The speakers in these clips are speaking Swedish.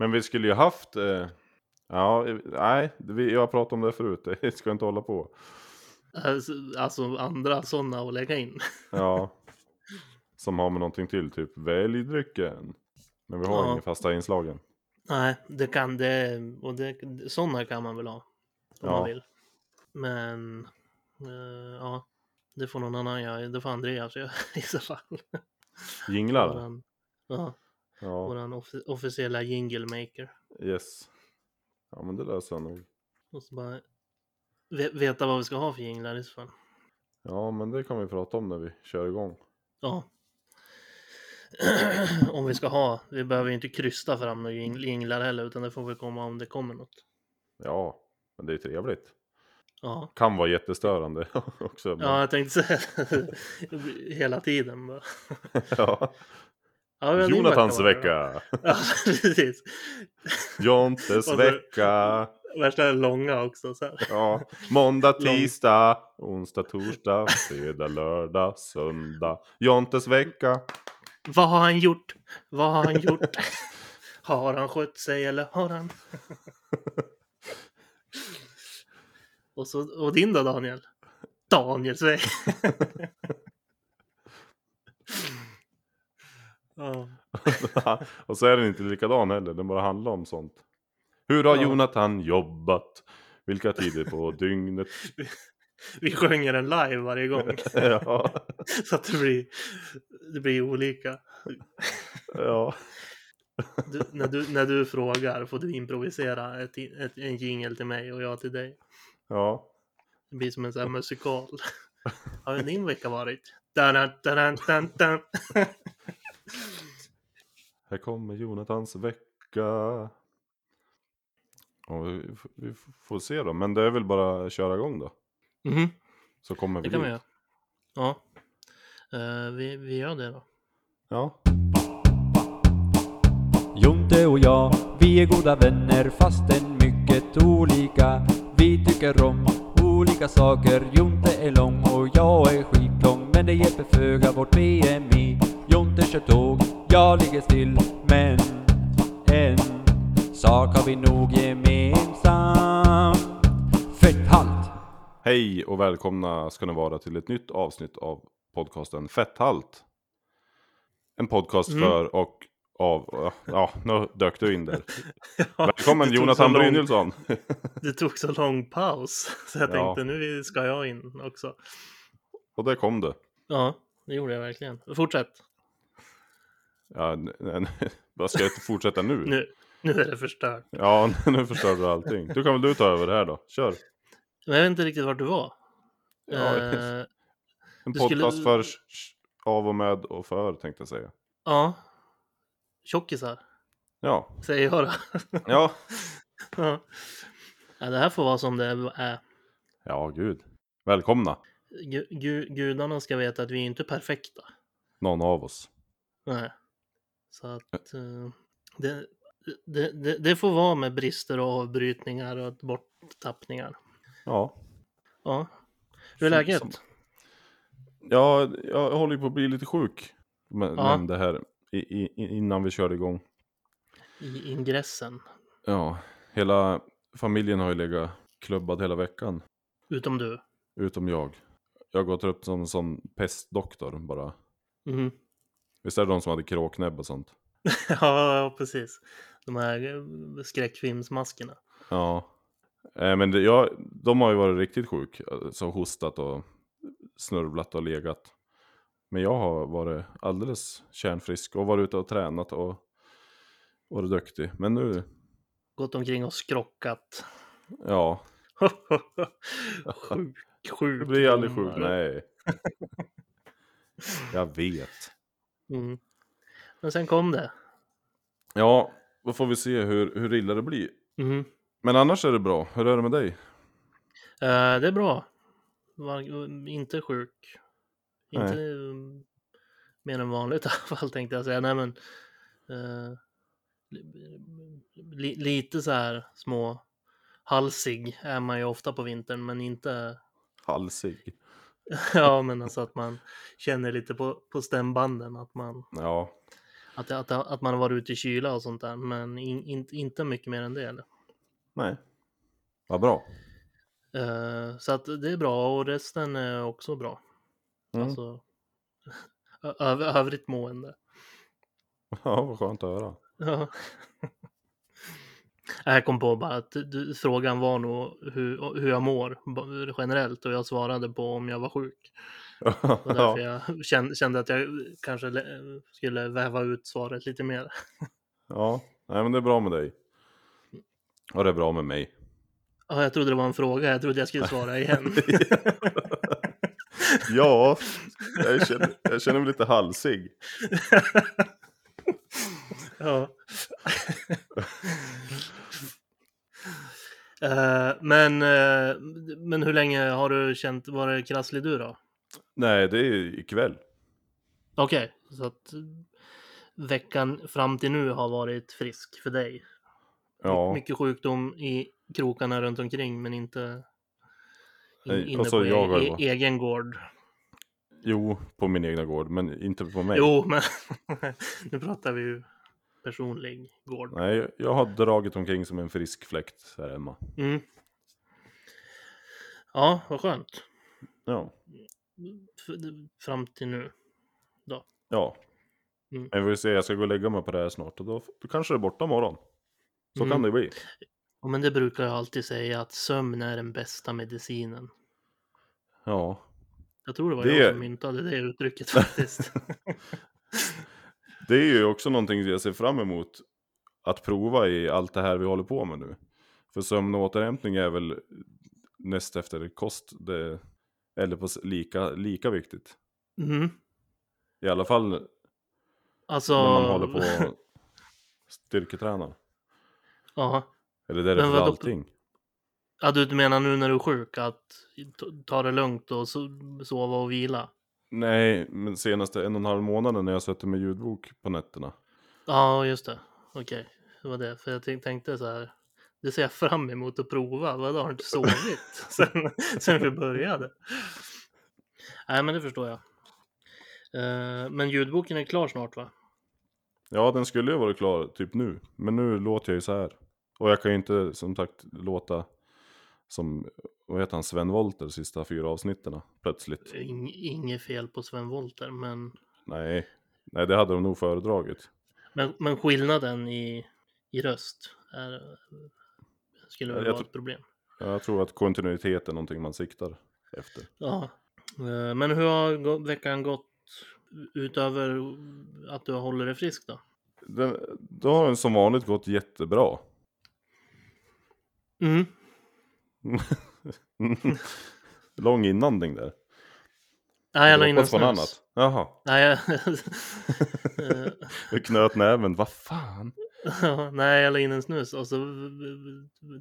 Men vi skulle ju haft... Eh, ja, nej, vi, jag har pratat om det förut. Det ska inte hålla på. Alltså, alltså andra sådana att lägga in. Ja. Som har med någonting till, typ välj drycken. Men vi har Ja. inga fasta inslagen. Nej, det kan det. Och det, sådana kan man väl ha. Om Ja. man vill. Men eh, ja, det får någon annan göra. Det får Andreas göra i så fall. Jinglar? Ja, Ja, våran offi- officiella jingle maker. yes. Ja, men det löser jag nog. Måste bara ve- veta vad vi ska ha för jinglar i så fall. Ja, men det kan vi prata om när vi kör igång. Ja. om vi ska ha, vi behöver ju inte krysta fram några jing- jinglar heller utan det får väl komma om det kommer något. Ja, men det är trevligt. Ja, Kan vara jättestörande också. Men, ja jag tänkte säga hela tiden ja. Ja, Jonathans vecka. Ja, precis. Jontes så- vecka. Värsta är långa också så här. Ja, måndag, tisdag, onsdag, torsdag, fredag, lördag, söndag. Jontes vecka. Vad har han gjort? Vad har han gjort? har han skött sig eller har han? och, så, och din då Daniel? Daniels väg. Ja. Och så är den inte likadan heller, den bara handlar om sånt. Hur har Ja. Jonathan jobbat? Vilka tider på dygnet? Vi sjunger den live varje gång. Ja, så att det blir, det blir olika. ja. Du, när, du, när du frågar får du improvisera ett, ett, en jingel till mig och jag till dig. ja. Det blir som en sån här musikal. Har din vecka varit? Dun, dun, dun. Här kommer Jonathans vecka. Och vi, vi får se då, men det är väl bara att köra igång då. Mhm, Så kommer vi det kan vi dit. göra. Ja, Eh, vi, vi gör det då. Ja. Jonte och jag, vi är goda vänner fastän mycket olika. Vi tycker om olika saker. Jonte är lång och jag är skitlång. Men det hjälper föga vårt BMI. Jonte kör tåg, jag ligger still. Men en sak har vi nog gemensamt. Fetthalt! Hej och välkomna ska ni vara till ett nytt avsnitt av podcasten Fetthalt. En podcast Mm. för och av, ja nu dök du in där. Välkommen det tog Jonathan så lång- Brynjulsson. Det tog så lång paus. Så jag Ja. tänkte nu ska jag in också. Och där kom du. Ja, det gjorde jag verkligen. Fortsätt. Ja, vad ska jag fortsätta nu? Nu, nu är det förstört. Ja, nu förstör du allting. Du kan väl du ta över det här då? Kör. Men jag vet inte riktigt vart du var. Ja, Eh, En du skulle- podcast för, av och med och för tänkte jag säga. ja. Tjockisar, Ja, säger jag då. ja. ja. ja, det här får vara som det är. Ja, gud. Välkomna, gu, gudarna ska veta att vi är inte perfekta. någon av oss. Nej. Så att eh, det, det, det, det får vara med brister och avbrytningar och borttappningar. Ja. Ja. Hur är läget? Som- Ja, jag håller på att bli lite sjuk. Men, Ja. Nämnde här i, i, innan vi körde igång. I ingressen. Ja, hela familjen har ju legat klubbad hela veckan. Utom du. Utom jag. Jag har gått upp som sån pestdoktor bara. Mhm. Visst är det de som hade kråknäbb och sånt? ja, precis. De här eh, skräckfilmsmaskerna. Ja. Eh, men det, ja, de har ju varit riktigt sjuk. Så hostat och snörvlat och legat. Men jag har varit alldeles kärnfrisk och varit ute och tränat och varit duktig. Men nu, Gått omkring och skrockat. ja, sjuk, sjuk. du blir aldrig sjuk. Nej. Jag vet. Mm. Men sen kom det. Ja, då får vi se hur, hur illa det blir. Mhm. Men annars är det bra. Hur är det med dig? Eh, det är bra. Var, inte sjuk. Inte Nej. um, mer än vanligt i alla fall tänkte jag säga. Nej men. eh, li, lite så här små halsig är man ju ofta på vintern men inte. Halsig. Ja men alltså att man känner lite på, på stämbanden att man. Ja, Att, att, att man har varit ute i kyla och sånt där, men in, in, inte mycket mer än det. Eller? Nej. Vad bra. Eh, så att det är bra och resten är också bra. Mm. Alltså, öv, övrigt mående. Ja, vad skönt att höra. Ja. Jag kom på bara att du, frågan var nog hur, hur jag mår generellt och jag svarade på om jag var sjuk. Och därför ja. jag kände, kände att jag kanske skulle väva ut svaret lite mer. ja, nej men det är bra med dig. Och det är bra med mig. Ja, jag trodde det var en fråga, jag trodde jag skulle svara igen. ja, jag känner, jag känner mig lite halsig. ja. Eh, men, eh, men hur länge har du känt, varit krasslig du då? Nej, det är ikväll. Okej, så att veckan fram till nu har varit frisk för dig. Ja, Mycket sjukdom i krokarna runt omkring men inte in, Nej, inne och så på jag e- ju e- egen gård. Jo, på min egna gård, men inte på mig. Jo, men nu pratar vi ju personlig gård. Nej, jag har dragit omkring som en frisk fläkt här hemma. Mm. Ja, vad skönt. Ja, Fram till nu. ja. Mm. Jag vill se, jag ska gå och lägga mig på det här snart och då, då kanske det är borta imorgon. Så Mm. kan det bli. Ja, men det brukar jag alltid säga att sömn är den bästa medicinen. Ja, Jag tror det var Det- jag som myntade det uttrycket faktiskt. det är ju också någonting jag ser fram emot att prova i allt det här vi håller på med nu. För sömn och återhämtning är väl näst efter kost, det, eller på lika, lika viktigt. mm. I alla fall Alltså... när man håller på och styrketränar. Ja. Eller det är det för allting. Ja, du menar nu när du är sjuk att ta det lugnt och so- sova och vila? Nej, men senaste en och en halv månaden när jag sätter med ljudbok på nätterna. Ja, just det. Okej, det var det. För jag tänk- tänkte så här. Det ser jag fram emot att prova. Vadå, har du inte sovit sen, sen vi började? Nej, men det förstår jag. Eh, men ljudboken är klar snart va? Ja, den skulle ju vara klar typ nu. Men nu låter jag ju så här. Och jag kan ju inte som sagt låta som, vad heter han, Sven Wollter sista fyra avsnitten plötsligt. Ing, inget fel på Sven Wollter, men, Nej, nej det hade de nog föredragit. men, men skillnaden i, i röst är, skulle väl Jag vara ett problem. Jag tror att kontinuitet är någonting man siktar efter. Ja, Eh, men hur har veckan gått utöver att du håller dig frisk då? Den, då har den som vanligt gått jättebra. Mm. Lång inandning där. Nej, jag la Du in en snus. annat. Jaha, Nej, jag... Jag knöt näven, vad fan. Nej, jag la in en snus och så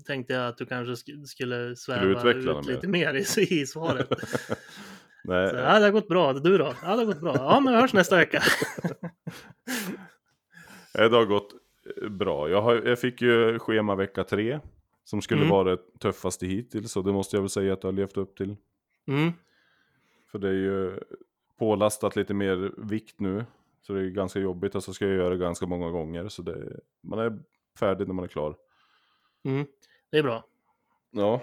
tänkte jag att du kanske sk- skulle sväva utveckla ut det mer? lite mer i, i svaret. Nej, Så, ja, det har gått bra. Du då? Ja, det har gått bra. Ja, men vi hörs nästa vecka. Det har gått eh, bra. Jag, har, jag fick ju schema vecka tre. Som skulle Mm. vara det tuffaste hittills. Och det måste jag väl säga att jag har levt upp till. Mm. För det är ju pålastat lite mer vikt nu. Så det är ganska jobbigt och så ska jag göra det ganska många gånger. Så det, man är färdig när man är klar. Mm. Det är bra. Ja,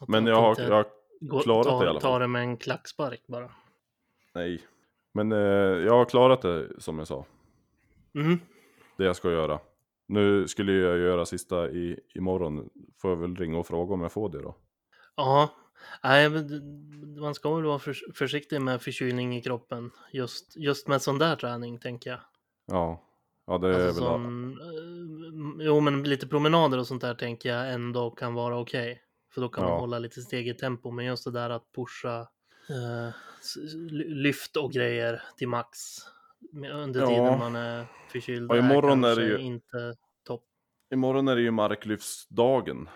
Att- men jag har, jag har gå- klarat ta, det i alla fall. Ta det med en klackspark bara. Nej. Men eh, jag har klarat det som jag sa. Mm. Det jag ska göra. Nu skulle jag göra sista i, imorgon. Får jag väl ringa och fråga om jag får det då. Ja, nej, man ska väl vara förs- försiktig med förkylning i kroppen. Just, just med sån där träning tänker jag. Ja, ja det är Alltså väl som, eh, jo, men lite promenader och sånt där tänker jag ändå kan vara okej. För då kan man Ja. hålla lite steg i tempo. Men just det där att pusha eh, lyft och grejer till max under Ja. tiden man är förkyld. Ja, imorgon är det kanske ju- inte topp. Imorgon är det ju marklyftsdagen.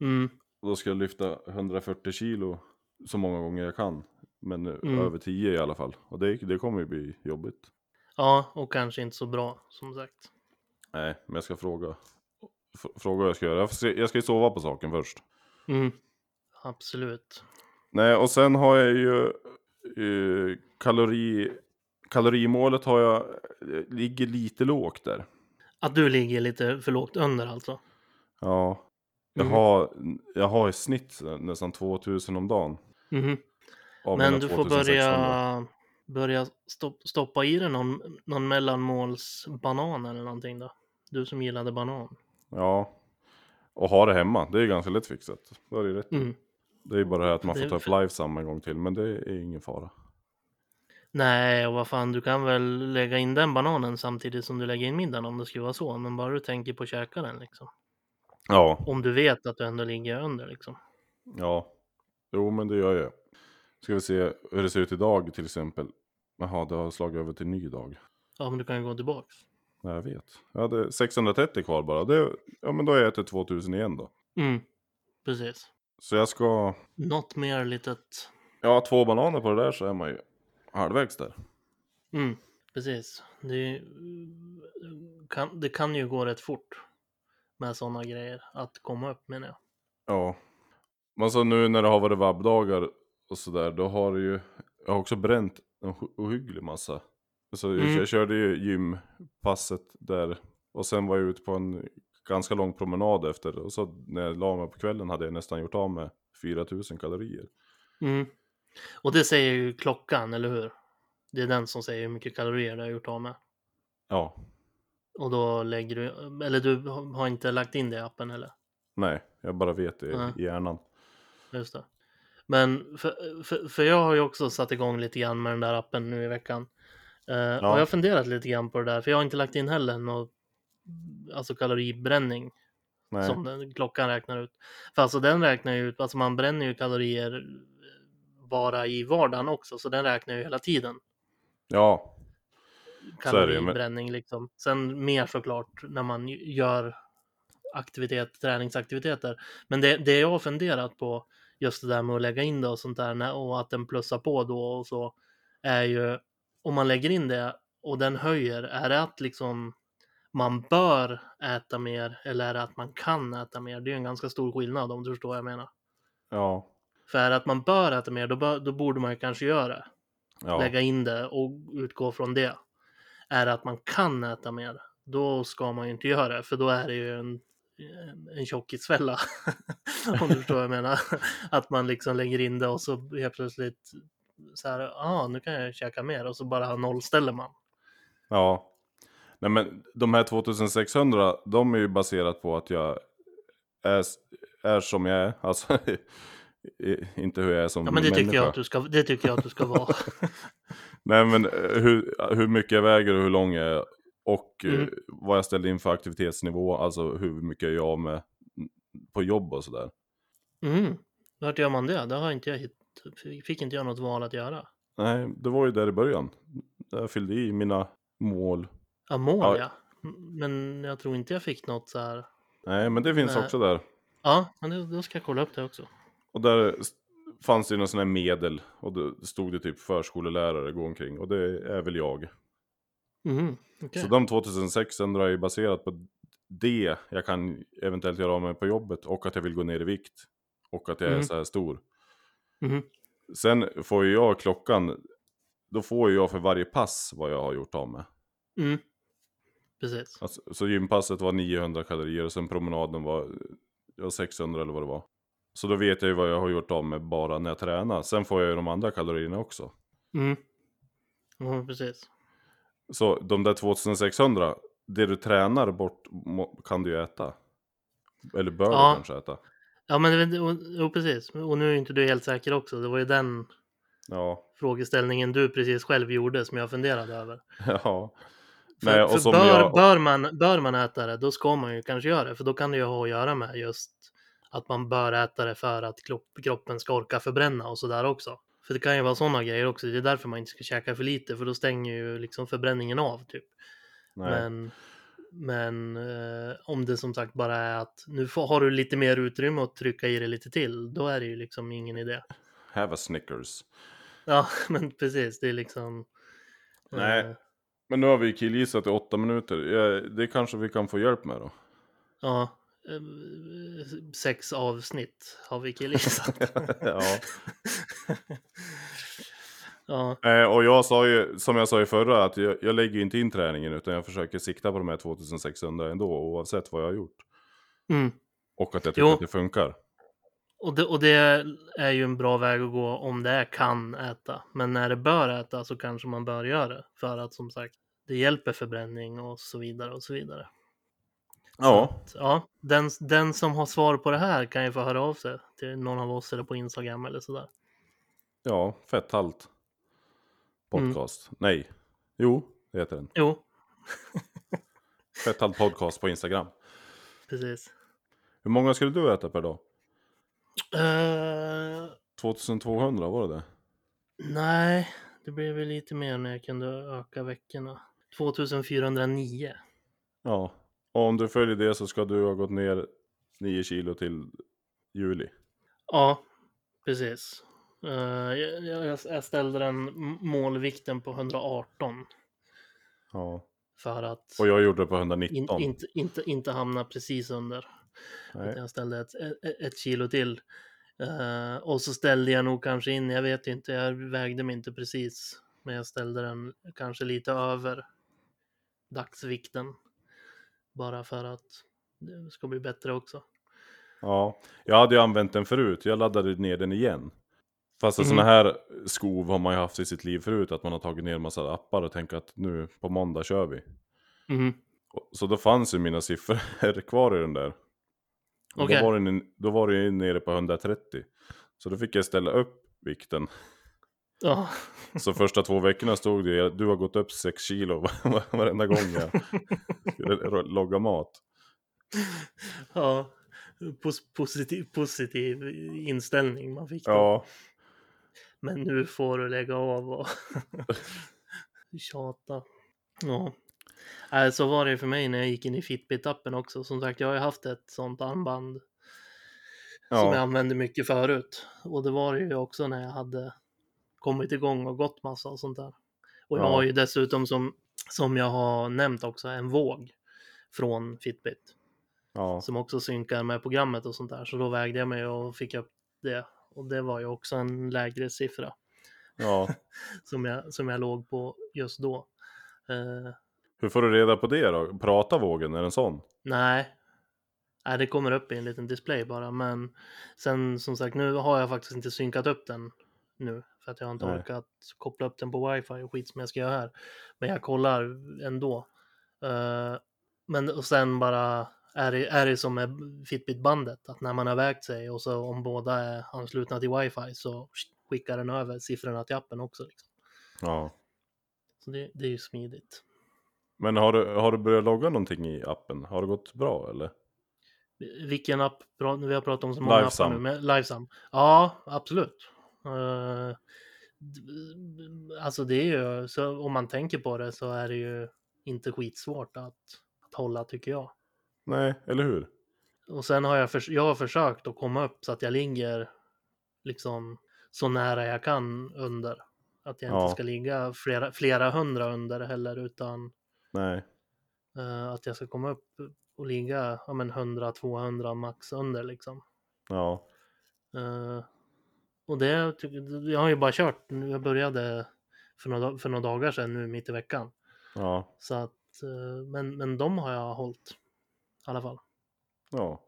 Mm, Då ska jag lyfta 140 kilo så många gånger jag kan. Men Mm. över 10 i alla fall. Och det, det kommer ju bli jobbigt. ja, och kanske inte så bra som sagt. Nej, men jag ska fråga. Fråga vad jag ska göra. Jag, får se, jag ska ju sova på saken först. Mm, absolut. Nej, och sen har jag ju eh, kalori, Kalorimålet har jag, eh, ligger lite lågt där. Att du ligger lite för lågt under alltså? Ja. Jag, Mm. har, jag har i snitt nästan 2000 om dagen. Av Men du får 2600. börja, börja stopp, stoppa i dig någon, någon mellanmålsbanan eller någonting då. Du som gillade banan. Ja. Och ha det hemma, det är ju ganska lätt fixat. Är det ju rätt. Mm. Det är ju bara det här att man får är ta upp livesam en gång till, men det är ingen fara. Nej, och vad fan, du kan väl lägga in den bananen samtidigt som du lägger in middagen om det skulle vara så. Men bara du tänker på att käka den liksom. Ja, Om du vet att du ändå ligger under liksom. ja. Jo, men det gör jag. Ska vi se hur det ser ut idag till exempel. Jaha, det har slagit över till ny dag. Ja, men du kan ju gå tillbaks. Nej, jag vet. Jag hade 630 kvar bara. Det, ja, men då är jag till 2000 igen då. Mm, precis. Så jag ska... Något mer litet. Ja, två bananer på det där så är man ju halvvägs där. Mm, precis. Det, kan, det kan ju gå rätt fort med sådana grejer att komma upp menar jag. Ja. Men så nu när det har varit vabbdagar och sådär, då har det ju... Jag har också bränt en ohy- ohygglig massa. Så jag, Mm. jag körde ju gympasset där. Och sen var jag ute på en ganska lång promenad efter. Och så när jag la mig på kvällen hade jag nästan gjort av med 4000 kalorier. Mm. Och det säger ju klockan, eller hur? Det är den som säger hur mycket kalorier du har gjort av med. Ja, Och då lägger du, eller du har inte lagt in det i appen eller? nej, jag bara vet det Nej. i hjärnan. Just det. Men för, för, för jag har ju också satt igång lite grann med den där appen nu i veckan. Eh, Och jag har funderat lite grann på det där, för jag har inte lagt in heller något, alltså kaloribränning Nej. som den, klockan räknar ut. För alltså den räknar ju ut, alltså man bränner ju kalorier bara i vardagen också, så den räknar ju hela tiden. Ja, Så är det ju, men- liksom. Sen mer såklart när man gör aktivitet, träningsaktiviteter. Men det, det jag har funderat på, just det där med att lägga in det och sånt där, och att den plussar på då och så, är ju om man lägger in det och den höjer, är det att liksom man bör äta mer eller är det att man kan äta mer? Det är ju en ganska stor skillnad om du förstår vad jag menar. ja, För är att man bör äta mer, då, bör, då borde man ju kanske göra ja. Lägga in det och utgå från det. Är det att man kan äta mer, då ska man ju inte göra det, för då är det ju en, en tjockisfälla. Om du förstår vad jag menar. Att man liksom lägger in det och så helt plötsligt så här, ja ah, nu kan jag käka mer och så bara nollställer man. Ja. Nej men de här 2600, de är ju baserat på att jag är, är som jag är. Alltså, inte hur jag är som Ja men det människa. tycker, jag att du ska, det tycker jag att du ska vara. Nej men eh, hur, hur mycket jag väger och hur lång jag är. Och eh, Mm. vad jag ställer in för aktivitetsnivå. Alltså hur mycket jag gör av med på jobb och sådär. Mm. Vart gör man det? Det har inte jag fick inte jag något val att göra. Nej, det var ju där i början. Jag fyllde i mina mål. Ja, mål Ja. ja. Men jag tror inte jag fick något så här. Nej, men det finns Nej. också där. Ja, men då ska jag kolla upp det också. Och där fanns det ju någon sån här medel. Och då stod det typ förskolelärare gå omkring. Och det är väl jag. Mhm, okej. Så de 2600 är ju baserat på det jag kan eventuellt göra av mig på jobbet. Och att jag vill gå ner i vikt. Och att jag är Mm. så här stor. Mhm. Sen får ju jag klockan. Då får ju jag för varje pass vad jag har gjort av med. Mm. Precis. Alltså, så gympasset var 900 kalorier och sen promenaden var ja, 600 eller vad det var. Så då vet jag ju vad jag har gjort av med bara när jag tränar. Sen får jag ju de andra kalorierna också. Mm. Ja, precis. Så de där 2600, det du tränar bort kan du ju äta. Eller bör Ja. du kanske äta. Ja, men jo, precis. Och nu är inte du helt säker också. Det var ju den Ja, frågeställningen du precis själv gjorde som jag funderade över. ja. För, Nej, och för bör, jag- bör, man, bör man äta det, då ska man ju kanske göra det. För då kan det ju ha att göra med just att man bör äta det för att kropp, kroppen ska orka förbränna och sådär också. För det kan ju vara sådana grejer också. Det är därför man inte ska käka för lite, för då stänger ju liksom förbränningen av typ. Nej. Men, men eh, om det som sagt bara är att nu får, har du lite mer utrymme att trycka i det lite till, då är det ju liksom ingen idé. Have a Snickers. Ja, men precis, det är liksom... Nej. eh, Men nu har vi killgissat i åtta minuter. Det kanske vi kan få hjälp med då. Ja, sex avsnitt har vi killgissat. ja. Ja, Eh, och jag sa ju, som jag sa i förra, att jag, jag lägger inte in träningen utan jag försöker sikta på de här 2600 ändå oavsett vad jag har gjort. mm. Och att jag tycker Jo. att det funkar. och, det, och det är ju en bra väg att gå om det är kan äta. Men när det bör äta så kanske man bör göra det. För att som sagt, det hjälper förbränning och så vidare och så vidare. Ja, Ja, den, den som har svar på det här kan ju få höra av sig till någon av oss eller på Instagram eller sådär. ja, fetthalt. Podcast. Nej. Jo, det heter den. Jo, Fetthalt podcast på Instagram. precis. Hur många skulle du äta per dag? Eh, 2200 var det det? nej, det blev väl lite mer när jag kunde öka veckorna. 2409. Ja. Och om du följer det så ska du ha gått ner 9 kilo till juli. Ja, precis. Eh, jag, ställde den målvikten på 118 Ja. för att Och jag gjorde det på in, 119. inte, inte, inte hamna precis under. Nej. Jag ställde ett, ett, kilo till. Eh, och så ställde jag nog kanske in, jag vet inte, jag vägde mig inte precis. Men jag ställde den kanske lite över dagsvikten. Bara för att det ska bli bättre också. Ja, jag hade ju använt den förut. Jag laddade ner den igen. Fast Mhm. sådana här skov har man ju haft i sitt liv förut. Att man har tagit ner en massa appar och tänkt att nu på måndag kör vi. Och- Så då fanns ju mina siffror kvar i den där. Då, var den, då var det ju nere på 130. Så då fick jag ställa upp vikten. Ja, Så första två veckorna stod det du har gått upp 6 kilo varenda gång jag skulle logga mat. ja. Pos positiv, positiv inställning man fick då. Ja, Men nu får du lägga av och tjata. Ja. Nej, så var det för mig när jag gick in i Fitbit-appen också. Som sagt, jag har ju haft ett sånt armband som jag ja, använde mycket förut. Och det var det ju också när jag hade kommit igång och gått massa och sånt där. Och jag Ja. har ju dessutom som, som jag har nämnt också en våg från Fitbit. ja, Som också synkar med programmet och sånt där. Så då vägde jag mig och fick upp det. Och det var ju också en lägre siffra ja. som jag, som jag låg på just då. Eh, Hur får du reda på det då? Prata vågen, är den sån? nej. nej, det kommer upp i en liten display bara. Men sen som sagt, nu har jag faktiskt inte synkat upp den nu. För att jag har inte Nej. orkat koppla upp den på wifi och skit som jag ska göra här. Men jag kollar ändå. Eh, men och sen bara är det, är det som med Fitbit-bandet. Att när man har vägt sig och så om båda är anslutna till wifi så skickar den över siffrorna till appen också. Liksom. Ja. Så det, det är ju smidigt. Men har du, har du börjat logga någonting i appen? Har det gått bra eller? Vilken app? Vi har pratat om så många Livesum. appar nu. Men Livesum. Ja, absolut. Eh, alltså det är ju, så om man tänker på det så är det ju inte skitsvårt att, att hålla tycker jag. Nej, eller hur? Och sen har jag, förs- jag har försökt att komma upp så att jag ligger liksom så nära jag kan under. Att jag Ja. inte ska ligga flera, flera hundra under heller utan Nej. eh, att jag ska komma upp och ligga ja, men 100-200 max under liksom. Ja. Eh, och det, jag har ju bara kört, jag började för några, för några dagar sedan nu mitt i veckan. Ja. Så att, eh, men, men de har jag hållit i alla fall. Ja.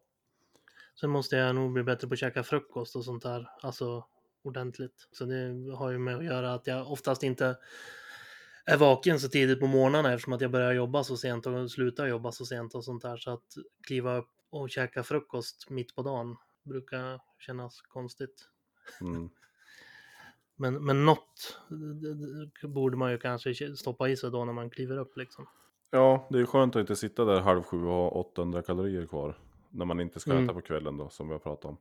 Sen måste jag nog bli bättre på att käka frukost och sånt där, alltså ordentligt. Så det har ju med att göra att jag oftast inte är vaken så tidigt på morgnarna eftersom att jag börjar jobba så sent och slutar jobba så sent och sånt där. Så att kliva upp och käka frukost mitt på dagen brukar kännas konstigt. Mm. Men, men något borde man ju kanske stoppa i sig då när man kliver upp liksom. Ja, det är skönt att inte sitta där halv sju och ha 800 kalorier kvar. När man inte ska Mm. äta på kvällen då, som vi har pratat om.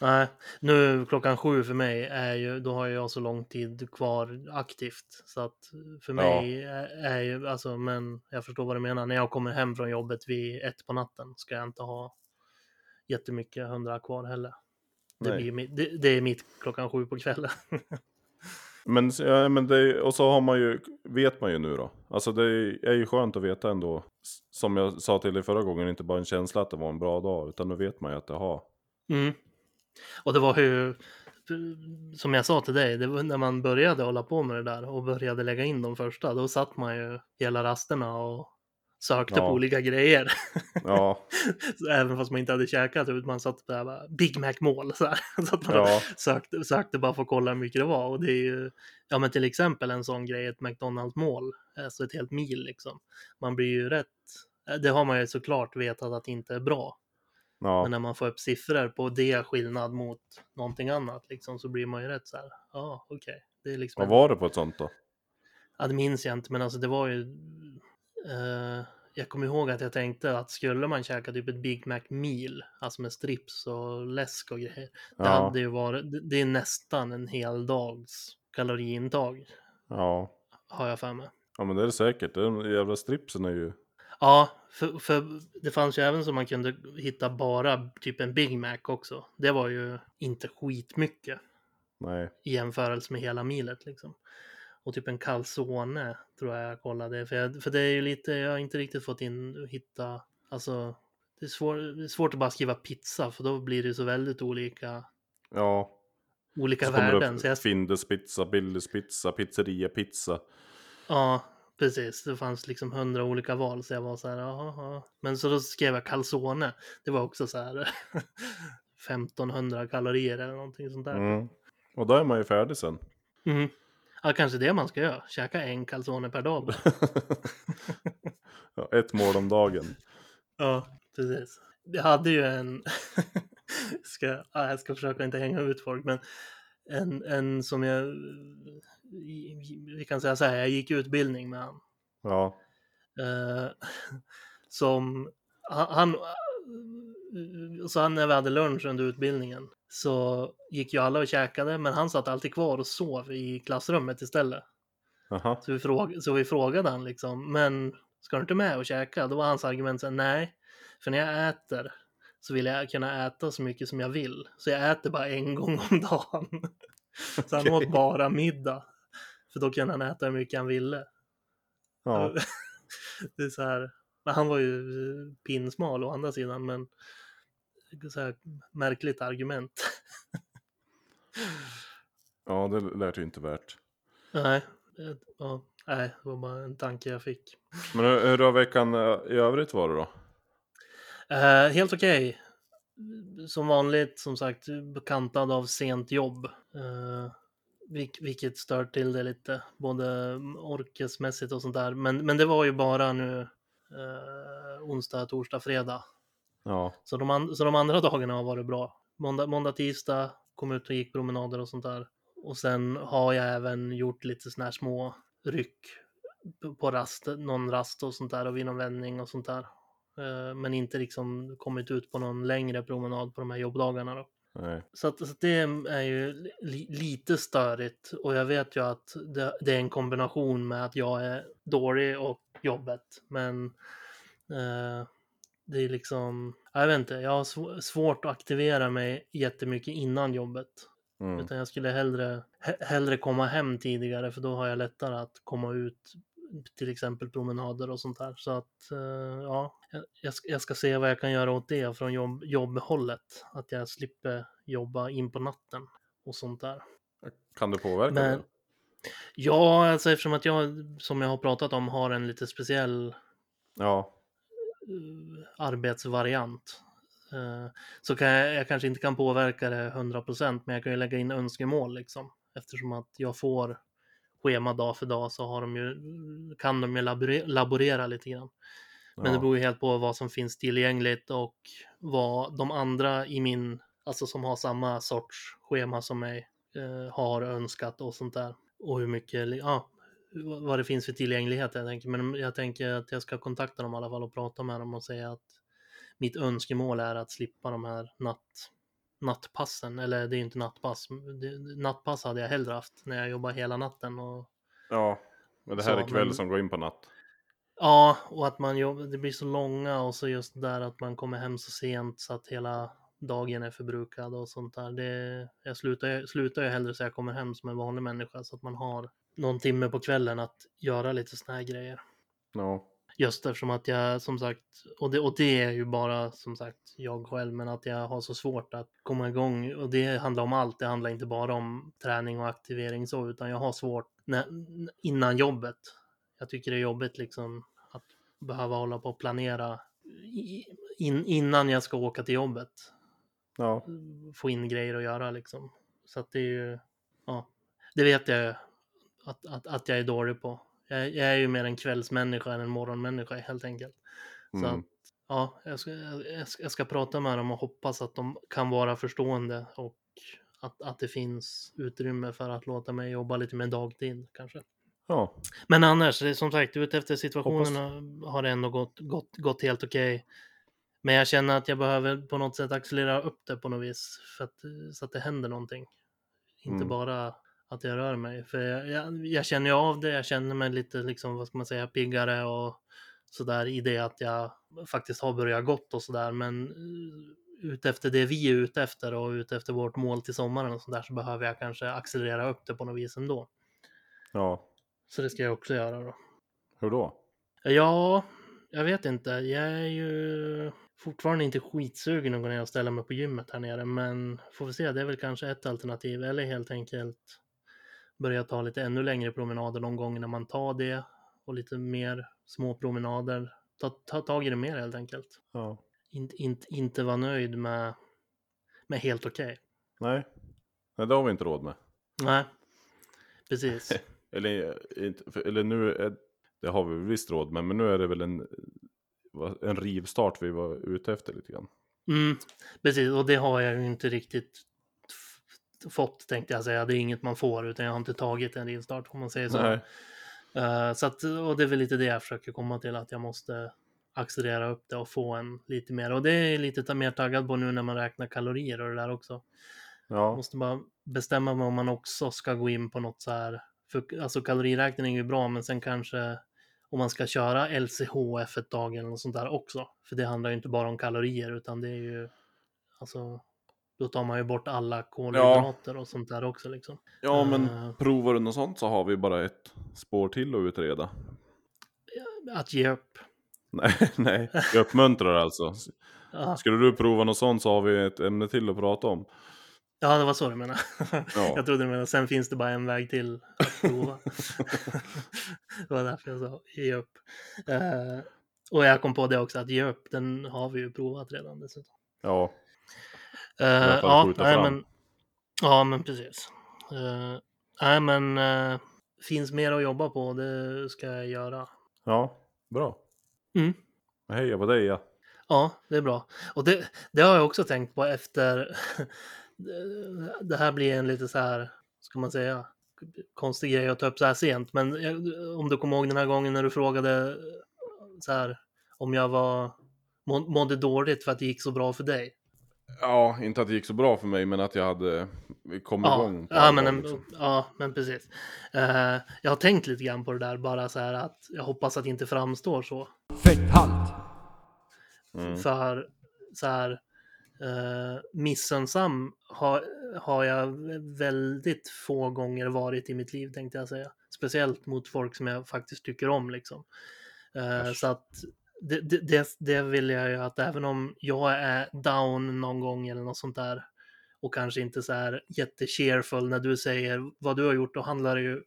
Nej, nu klockan sju för mig är ju, då har jag så lång tid kvar aktivt. Så att för mig är, är ju, alltså, men jag förstår vad du menar. När jag kommer hem från jobbet vid ett på natten ska jag inte ha jättemycket hundra kvar heller. Det, blir, det, det är mitt klockan sju på kvällen. Men, ja, men det, och så har man ju, vet man ju nu då. Alltså det är ju skönt att veta ändå. Som jag sa till dig förra gången, inte bara en känsla att det var en bra dag. Utan nu vet man ju att det har. Mm. Och det var ju, som jag sa till dig, det var när man började hålla på med det där och började lägga in de första, då satt man ju hela rasterna och sökte Ja. på olika grejer. Ja, Så Även fast man inte hade käkat, utan man satt där bara, Big Mac-mål så här. Så att man ja, sökte, sökte bara för att kolla hur mycket det var. Och det är ju, ja men till exempel en sån grej, ett McDonalds-mål, alltså ett helt mil liksom. Man blir ju rätt, det har man ju såklart vetat att det inte är bra. Men ja. när man får upp siffror på det skillnad mot någonting annat liksom, så blir man ju rätt så här, ja ah, okej. Det är liksom Vad var det på ett sånt då? Ja, det minns jag inte, men alltså det var ju... eh, jag kommer ihåg att jag tänkte att skulle man käka typ ett Big Mac meal, alltså med strips och läsk och grejer, det Ja, hade ju varit, det- det är nästan en hel dags kaloriintag, ja. har jag för mig. Ja men det är det säkert. Den jävla stripsen är ju... Ja, för, för det fanns ju även så man kunde hitta bara typ en Big Mac också. Det var ju inte skitmycket Nej. i jämförelse med hela milet liksom. Och typ en calzone tror jag jag kollade. För, jag, för det är ju lite, jag har inte riktigt fått in hitta, alltså det är, svår, det är svårt att bara skriva pizza för då blir det så väldigt olika, Ja. olika Så värden. Så jag, Findus pizza, Billys pizza, pizzeria pizza. ja, precis. Det fanns liksom hundra olika val så jag var så här, jaha, ja. Men så då skrev jag calzone. Det var också så här 1500 kalorier eller någonting sånt där. Mm. Och då är man ju färdig sen. Mhm. Ja, kanske det man ska göra. Käka en calzone per dag. ja, ett mål om dagen. Ja, precis. Jag hade ju en, ska, ja, jag ska försöka inte hänga ut folk, men en, en som jag, vi kan säga så här, jag gick utbildning med han. Ja. Eh, som, han, han, så han när vi hade lunch under utbildningen så gick ju alla och käkade, men han satt alltid kvar och sov i klassrummet istället. Aha. Så vi, fråg så vi frågade han liksom, men ska du inte med och käka? Då var hans argument så nej, för när jag äter så vill jag kunna äta så mycket som jag vill. Så jag äter bara en gång om dagen. Så han åt bara middag. För då kunde han äta hur mycket han ville. Ja. Det är så här, men han var ju pinsmal å andra sidan, men så märkligt argument. ja, det lät ju inte värt. Nej, det, ja, nej, det var bara en tanke jag fick. Men hur, hur har veckan eh, i övrigt varit då? Eh, helt okej. Som vanligt, som sagt, bekantad av sent jobb. Uh, vilket stör till det lite, både orkesmässigt och sånt där. Men, men det var ju bara nu eh, onsdag, torsdag, fredag. Ja. Så de, så de andra dagarna har varit bra. Måndag, måndag, tisdag, kom ut och gick promenader och sånt där. Och sen har jag även gjort lite såna här små ryck på rast, någon rast och sånt där och vid någon vändning och sånt där. Eh, Men inte liksom kommit ut på någon längre promenad på de här jobbdagarna då. Nej. Så, att, så det är ju li, lite störigt och jag vet ju att det, det är en kombination med att jag är dålig och jobbet. Men eh, det är liksom, jag vet inte, jag har sv- svårt att aktivera mig jättemycket innan jobbet. Mm. Utan jag skulle hellre, he- hellre komma hem tidigare för då har jag lättare att komma ut till exempel promenader och sånt där. Så att eh, ja, jag- jag ska, jag ska se vad jag kan göra åt det från jobb, jobbhållet. Att jag slipper jobba in på natten och sånt där. Kan du påverka Men- det? Ja, alltså eftersom att jag, som jag har pratat om, har en lite speciell Ja. Eh, arbetsvariant. Eh, så kan jag, jag kanske inte kan påverka det 100% men jag kan ju lägga in önskemål liksom. Eftersom att jag får schema dag för dag så har de ju, kan de ju laborera, laborera lite grann. Men det ja. beror ju helt på vad som finns tillgängligt och vad de andra i min, alltså som har samma sorts schema som mig, eh, har önskat och sånt där. Och hur mycket, ja, vad det finns för tillgänglighet jag tänker. Men jag tänker att jag ska kontakta dem i alla fall och prata med dem och säga att mitt önskemål är att slippa de här natt, nattpassen. Eller det är inte nattpass. Nattpass hade jag hellre haft när jag jobbar hela natten och ja. Men det här Så, är kväll men- som går in på natt. Ja, och att man jobbar, det blir så långa och så just där att man kommer hem så sent så att hela dagen är förbrukad och sånt där. Det, jag slutar, ju- slutar ju hellre så jag kommer hem som en vanlig människa så att man har någon timme på kvällen att göra lite såna här grejer. Ja. Just eftersom att jag som sagt, och det, och det är ju bara som sagt jag själv, men att jag har så svårt att komma igång. Och det handlar om allt, det handlar inte bara om träning och aktivering så, utan jag har svårt när, innan jobbet. Jag tycker det är jobbigt liksom att behöva hålla på och planera in, innan jag ska åka till jobbet. Ja, Få in grejer att göra liksom. Så att det är ju, ja, det vet jag ju att, att, att jag är dålig på. Jag, jag är ju mer en kvällsmänniska än en morgonmänniska helt enkelt. Så mm. att, ja, jag ska, jag, ska, jag ska prata med dem och hoppas att de kan vara förstående och att, att det finns utrymme för att låta mig jobba lite med dagtid kanske. ja. Men annars, som sagt, ut efter situationen har- har det ändå gått, gått, gått helt okej. Men jag känner att jag behöver på något sätt accelerera upp det på något vis för att, så att det händer någonting. Inte Mm. bara att jag rör mig. För jag, jag, jag känner ju av det, jag känner mig lite liksom, vad ska man säga, piggare och sådär i det att jag faktiskt har börjat gott och sådär. Men eh, ut efter det vi är ute efter och ut efter vårt mål till sommaren och sådär så behöver jag kanske accelerera upp det på något vis ändå. ja. Så det ska jag också göra då. Hur då? Ja, jag vet inte. Jag är ju fortfarande inte skitsugen att gå ner och ställa mig på gymmet här nere, men får vi se. Det är väl kanske ett alternativ eller helt enkelt börja ta lite ännu längre promenader någon gång när man tar det och lite mer små promenader. Ta, ta tag i det mer helt enkelt. Ja. In, in, inte vara nöjd med, med helt okej. Nej. Nej, det har vi inte råd med. Nej, precis. Eller, eh, eller nu, är, det har vi visst råd med, men nu är det väl en, en rivstart vi var ute efter lite grann. Mm, precis, och det har jag ju inte riktigt fått tänkte jag säga. Det är inget man får utan jag har inte tagit en rivstart om man säger så. Eh, så att, och det är väl lite det jag försöker komma till att jag måste accelerera upp det och få en lite mer. Och det är lite mer taggad på nu när man räknar kalorier och det där också. Ja, Måste bara bestämma mig om man också ska gå in på något så här. För, alltså kaloriräkning är ju bra men sen kanske om man ska köra LCHF ett tag eller något sånt där också. För det handlar ju inte bara om kalorier utan det är ju alltså då tar man ju bort alla kolhydrater och sånt där också liksom. ja men Eh. provar du något sånt så har vi bara ett spår till att utreda. Att ge upp. Nej, nej. Jag uppmuntrar alltså. Ja, Skulle du prova något sånt så har vi ett ämne till att prata om. ja det var så du menade. Ja. Jag trodde du menade sen finns det bara en väg till att prova. det var därför jag sa ge upp. Eh, och jag kom på det också att ge upp, den har vi ju provat redan dessutom. Ja, Uh, ja, nej, fram. men, ja, men precis. Uh, nej, men uh, finns mer att jobba på, det ska jag göra. ja, bra. Mm. Heja på dig ja. Ja, det är bra. Och det, det har jag också tänkt på efter... det här blir en lite så här, ska man säga, konstig grej att ta upp så här sent. Men om du kommer ihåg den här gången när du frågade så här, om jag var må- mådde dåligt för att det gick så bra för dig. Ja, inte att det gick så bra för mig men att jag hade kommit Ja, igång. ja, men, liksom. ja, men precis. Eh, jag har tänkt lite grann på det där, bara så här att jag hoppas att det inte framstår så. Fetthalt! Mm. För så här, eh, missunnsam har, har jag väldigt få gånger varit i mitt liv tänkte jag säga. Speciellt mot folk som jag faktiskt tycker om liksom. Äsch. så att det, det, det, vill jag ju att även om jag är down någon gång eller något sånt där och kanske inte så här jättecheerful när du säger vad du har gjort, då handlar det ju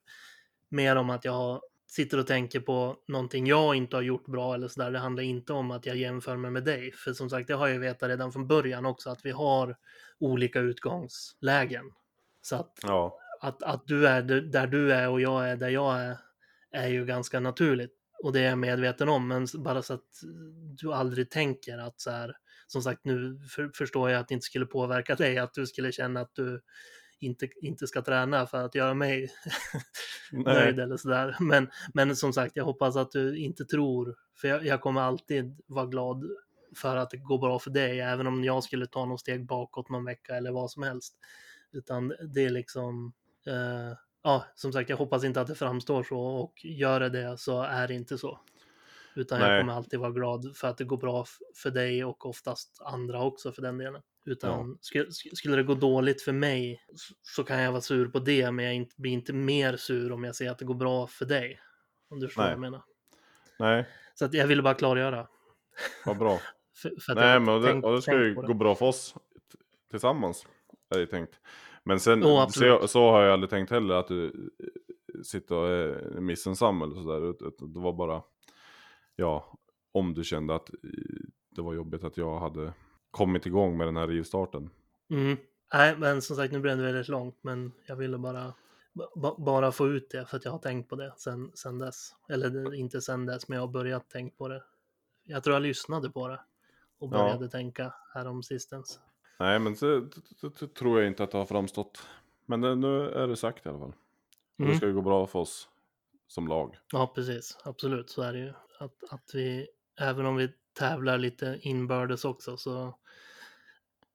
mer om att jag sitter och tänker på någonting jag inte har gjort bra eller sådär. Det handlar inte om att jag jämför mig med dig. För som sagt, det har jag vetat redan från början också, att vi har olika utgångslägen. Så att, Ja, att, att du är där du är och jag är där jag är, är ju ganska naturligt. Och det är jag medveten om, men bara så att du aldrig tänker att så här, som sagt nu för, förstår jag att det inte skulle påverka dig, att du skulle känna att du inte, inte ska träna för att göra mig nöjd eller sådär. Men, men som sagt, jag hoppas att du inte tror, för jag, jag kommer alltid vara glad för att det går bra för dig, även om jag skulle ta något steg bakåt någon vecka eller vad som helst. Utan det är liksom, eh, ja, som sagt, jag hoppas inte att det framstår så och gör det det så är det inte så. Utan jag Nej. kommer alltid vara glad för att det går bra för dig och oftast andra också för den delen. Utan skulle, skulle det gå dåligt för mig så- kan jag vara sur på det, men jag blir inte mer sur om jag ser att det går bra för dig. Om du förstår Nej. vad jag menar. nej. Så att jag ville bara klargöra. Vad bra. För, för Nej jag men det, tänkt- och det ska ju gå bra för oss tillsammans. Är det tänkt. Men sen absolut. så, så har jag aldrig tänkt heller att du eh, sitter och är missunnsam eller sådär. Det var bara, ja, om du kände att eh, det var jobbigt att jag hade kommit igång med den här rivstarten. Mm. Nej, men som sagt, nu blev det väldigt långt, men jag ville bara, ba, bara få ut det för att jag har tänkt på det sen, sen dess. Eller inte sen dess, men jag har börjat tänka på det. Jag tror jag lyssnade på det och Ja. började tänka härom sistens. Nej men det, det, det, tror jag inte att det har framstått. Men det, nu är det sagt i alla fall. Och det Mm. ska ju gå bra för oss som lag. Ja, precis. Absolut, så är det ju. Att, att vi, även om vi tävlar lite inbördes också, så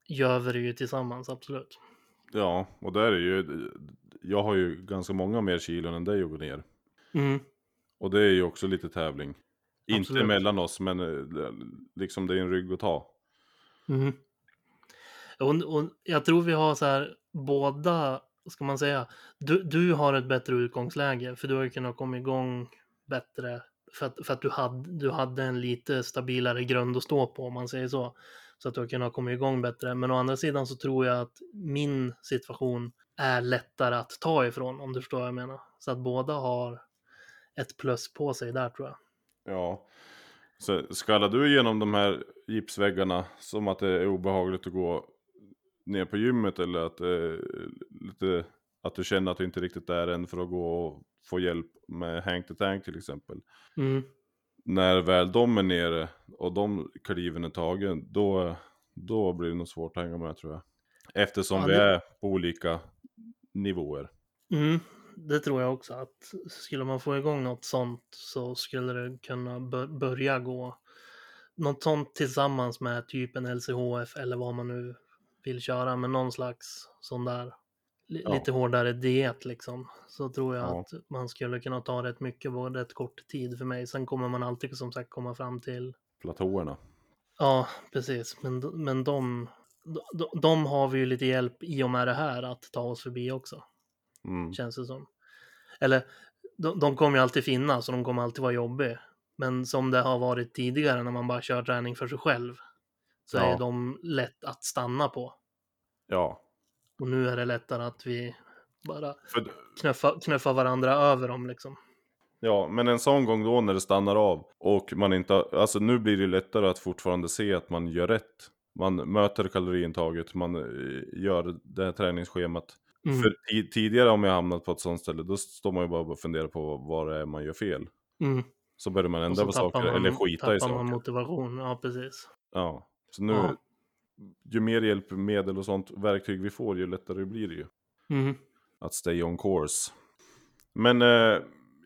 gör vi det ju tillsammans, absolut. Ja, och där är ju, jag har ju ganska många mer kilon än dig att gå ner. Mm. Och det är ju också lite tävling. Inte Absolut. mellan oss, men eh, liksom det är en rygg att ta. Mm. Och, och jag tror vi har så här båda, vad ska man säga, du, du har ett bättre utgångsläge för du har ju kunnat komma igång bättre för att, för att du, hade, du hade en lite stabilare grund att stå på om man säger så. Så att du har kunnat komma igång bättre. Men å andra sidan så tror jag att min situation är lättare att ta ifrån om du förstår vad jag menar. Så att båda har ett plus på sig där tror jag. Ja. Så skallar du igenom de här gipsväggarna som att det är obehagligt att gå ner på gymmet eller att, är lite, att du känner att du inte riktigt är än för att gå och få hjälp med hang to tank till exempel. Mm. När väl de är nere och de kliven är tagen, då, då blir det nog svårt att hänga med tror jag. Eftersom Ja, vi det- är på olika nivåer. Mm, det tror jag också att skulle man få igång något sånt så skulle det kunna bör- börja gå något sånt tillsammans med typ en LCHF eller vad man nu vill köra med någon slags sån där Ja. lite hårdare diet liksom. Så tror jag Ja. att man skulle kunna ta rätt mycket på rätt kort tid för mig. Sen kommer man alltid som sagt komma fram till Platåerna. Ja, precis. Men, men de, de, de har vi ju lite hjälp i och med det här att ta oss förbi också Mm. känns det som. Eller de, de kommer ju alltid finnas och de kommer alltid vara jobbiga. Men som det har varit tidigare när man bara kör träning för sig själv så är Ja. ju de lätt att stanna på. Ja. Och nu är det lättare att vi bara För, knuffa, knuffa varandra över dem liksom. Ja, men en sån gång då när det stannar av och man inte, alltså nu blir det lättare att fortfarande se att man gör rätt. Man möter kaloriintaget, man eh, gör det här träningsschemat. Mm. För ti- tidigare om jag hamnat på ett sånt ställe, då står man ju bara och funderar på vad det är man gör fel. Mm. Så börjar man ändra så på saker, man, eller skita i tappar man saker. motivation. Ja, precis. Ja, så nu, Ja. Ju mer hjälpmedel och sånt verktyg vi får, ju lättare blir det ju. Mm. att stay on course. Men eh,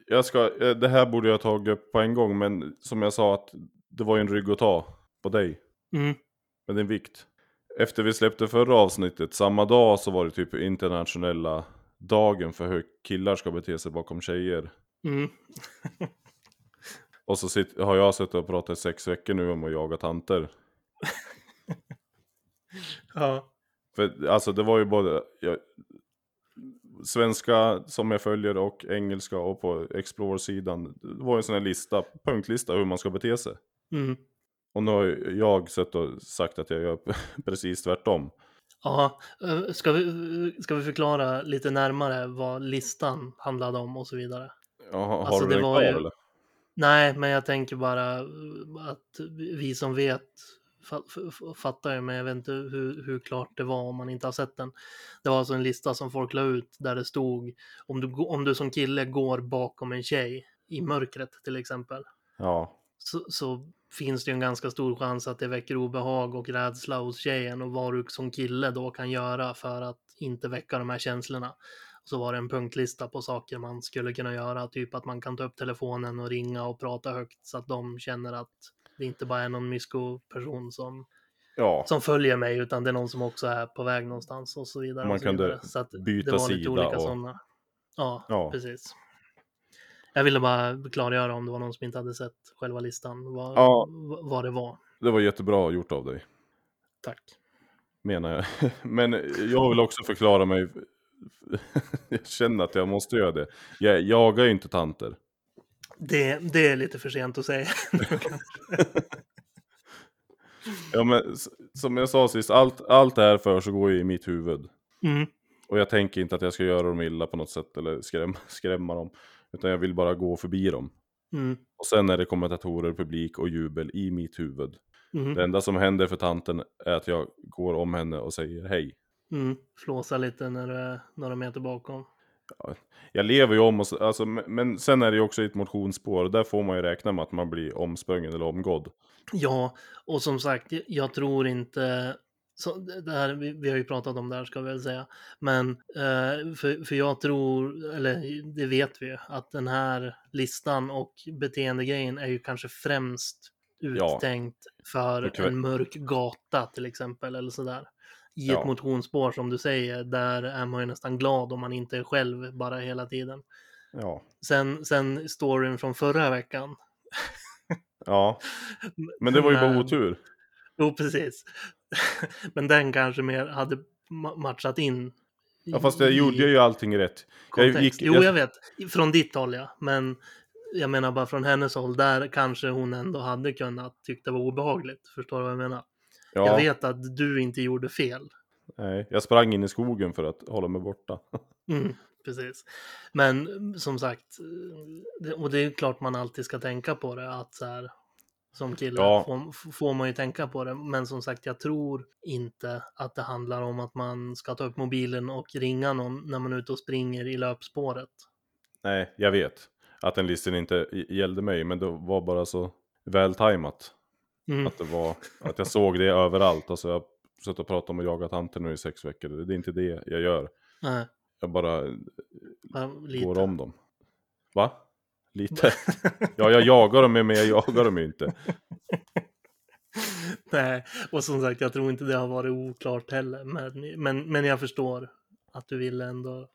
jag ska, eh, det här borde jag ha tagit upp på en gång, men som jag sa att det var ju en rygg att ta på dig Mm. med din vikt. Efter vi släppte förra avsnittet, samma dag så var det typ internationella dagen för hur killar ska bete sig bakom tjejer. Mm. Och så sitt, har jag suttit och pratat i sex veckor nu om att jaga tanter. Ja. För alltså det var ju både jag, svenska som jag följer och engelska och på Explore-sidan. Det var ju en sån här lista, punktlista hur man ska bete sig. Mm. Och nu har jag sett och sagt att jag gör precis tvärtom. Ja, eh, ska vi, ska vi förklara lite närmare vad listan handlade om och så vidare? Ja, har Alltså, du det den var kvar ju- eller? Nej, men jag tänker bara eh, att vi som vet fattar ju, men jag vet inte hur, hur klart det var om man inte har sett den. Det var alltså en lista som folk la ut där det stod om du, om du som kille går bakom en tjej i mörkret till exempel. Ja, så, så finns det ju en ganska stor chans att det väcker obehag och rädsla hos tjejen och vad du som kille då kan göra för att inte väcka de här känslorna. Så var det en punktlista på saker man skulle kunna göra, typ att man kan ta upp telefonen och ringa och prata högt så att de känner att det inte bara är någon mysko-person som, ja. som följer mig utan det är någon som också är på väg någonstans och så vidare. Man så kan vidare. så att byta det var lite sida olika och- sådana. Ja, Ja. precis. Jag ville bara klargöra om det var någon som inte hade sett själva listan, vad, Ja. vad det var. Det var jättebra gjort av dig, Tack. menar jag. Men jag vill också förklara mig. jag känner att jag måste göra det. Jag jagar ju inte tanter. Det, det är lite för sent att säga. Ja, men som jag sa sist, allt, allt det här för så går ju i mitt huvud. Mm. Och jag tänker inte att jag ska göra dem illa på något sätt eller skrämma, skrämma dem. Utan jag vill bara gå förbi dem. Mm. Och sen är det kommentatorer, publik och jubel i mitt huvud. Mm. Det enda som händer för tanten är att jag går om henne och säger hej. Mm. Flåsa lite när du är några meter bakom. Jag lever ju om, och, så- alltså, men- sen är det ju också ett motionsspår. Där får man ju räkna med att man blir omsprungen eller omgådd. Ja, och som sagt, jag tror inte... Så det här, vi, vi har ju pratat om det här ska vi väl säga. Men eh, för, för jag tror, eller det vet vi ju, att den här listan och beteendegrejen är ju kanske främst Ja. uttänkt för För kväll- en mörk gata till exempel eller sådär. I Ja. ett motionsspår som du säger, där är man ju nästan glad om man inte är själv bara hela tiden. Ja. Sen, sen storyn från förra veckan. Ja, men det var ju bara otur. Jo, precis. Men den kanske mer hade ma- matchat in. Ja, fast jag gjorde ju allting rätt. Jag gick- Jo, jag- jag vet. Från ditt håll, ja. Men jag menar bara från hennes håll. Där kanske hon ändå hade kunnat tycka det var obehagligt. Förstår du vad jag menar? Ja, Jag vet att du inte gjorde fel. Nej, jag sprang in i skogen för att hålla mig borta. Mm, precis. Men som sagt, och det är klart man alltid ska tänka på det. Att så här, som kille Ja. får, får man ju tänka på det. Men som sagt, jag tror inte att det handlar om att man ska ta upp mobilen och ringa någon när man är ute och springer i löpspåret. Nej, jag vet att den listan inte gällde mig, men det var bara så vältajmat. Mm. Att, det var, att jag såg det överallt. Alltså jag har suttit och pratat om att jaga tanter nu i sex veckor. Det är inte det jag gör. Nej, Jag bara lite. går om dem. Va? Lite? Ja, jag jagar dem, men jag jagar dem ju inte. Nej, och som sagt, jag tror inte det har varit oklart heller. Men, men, men jag förstår att du vill ändå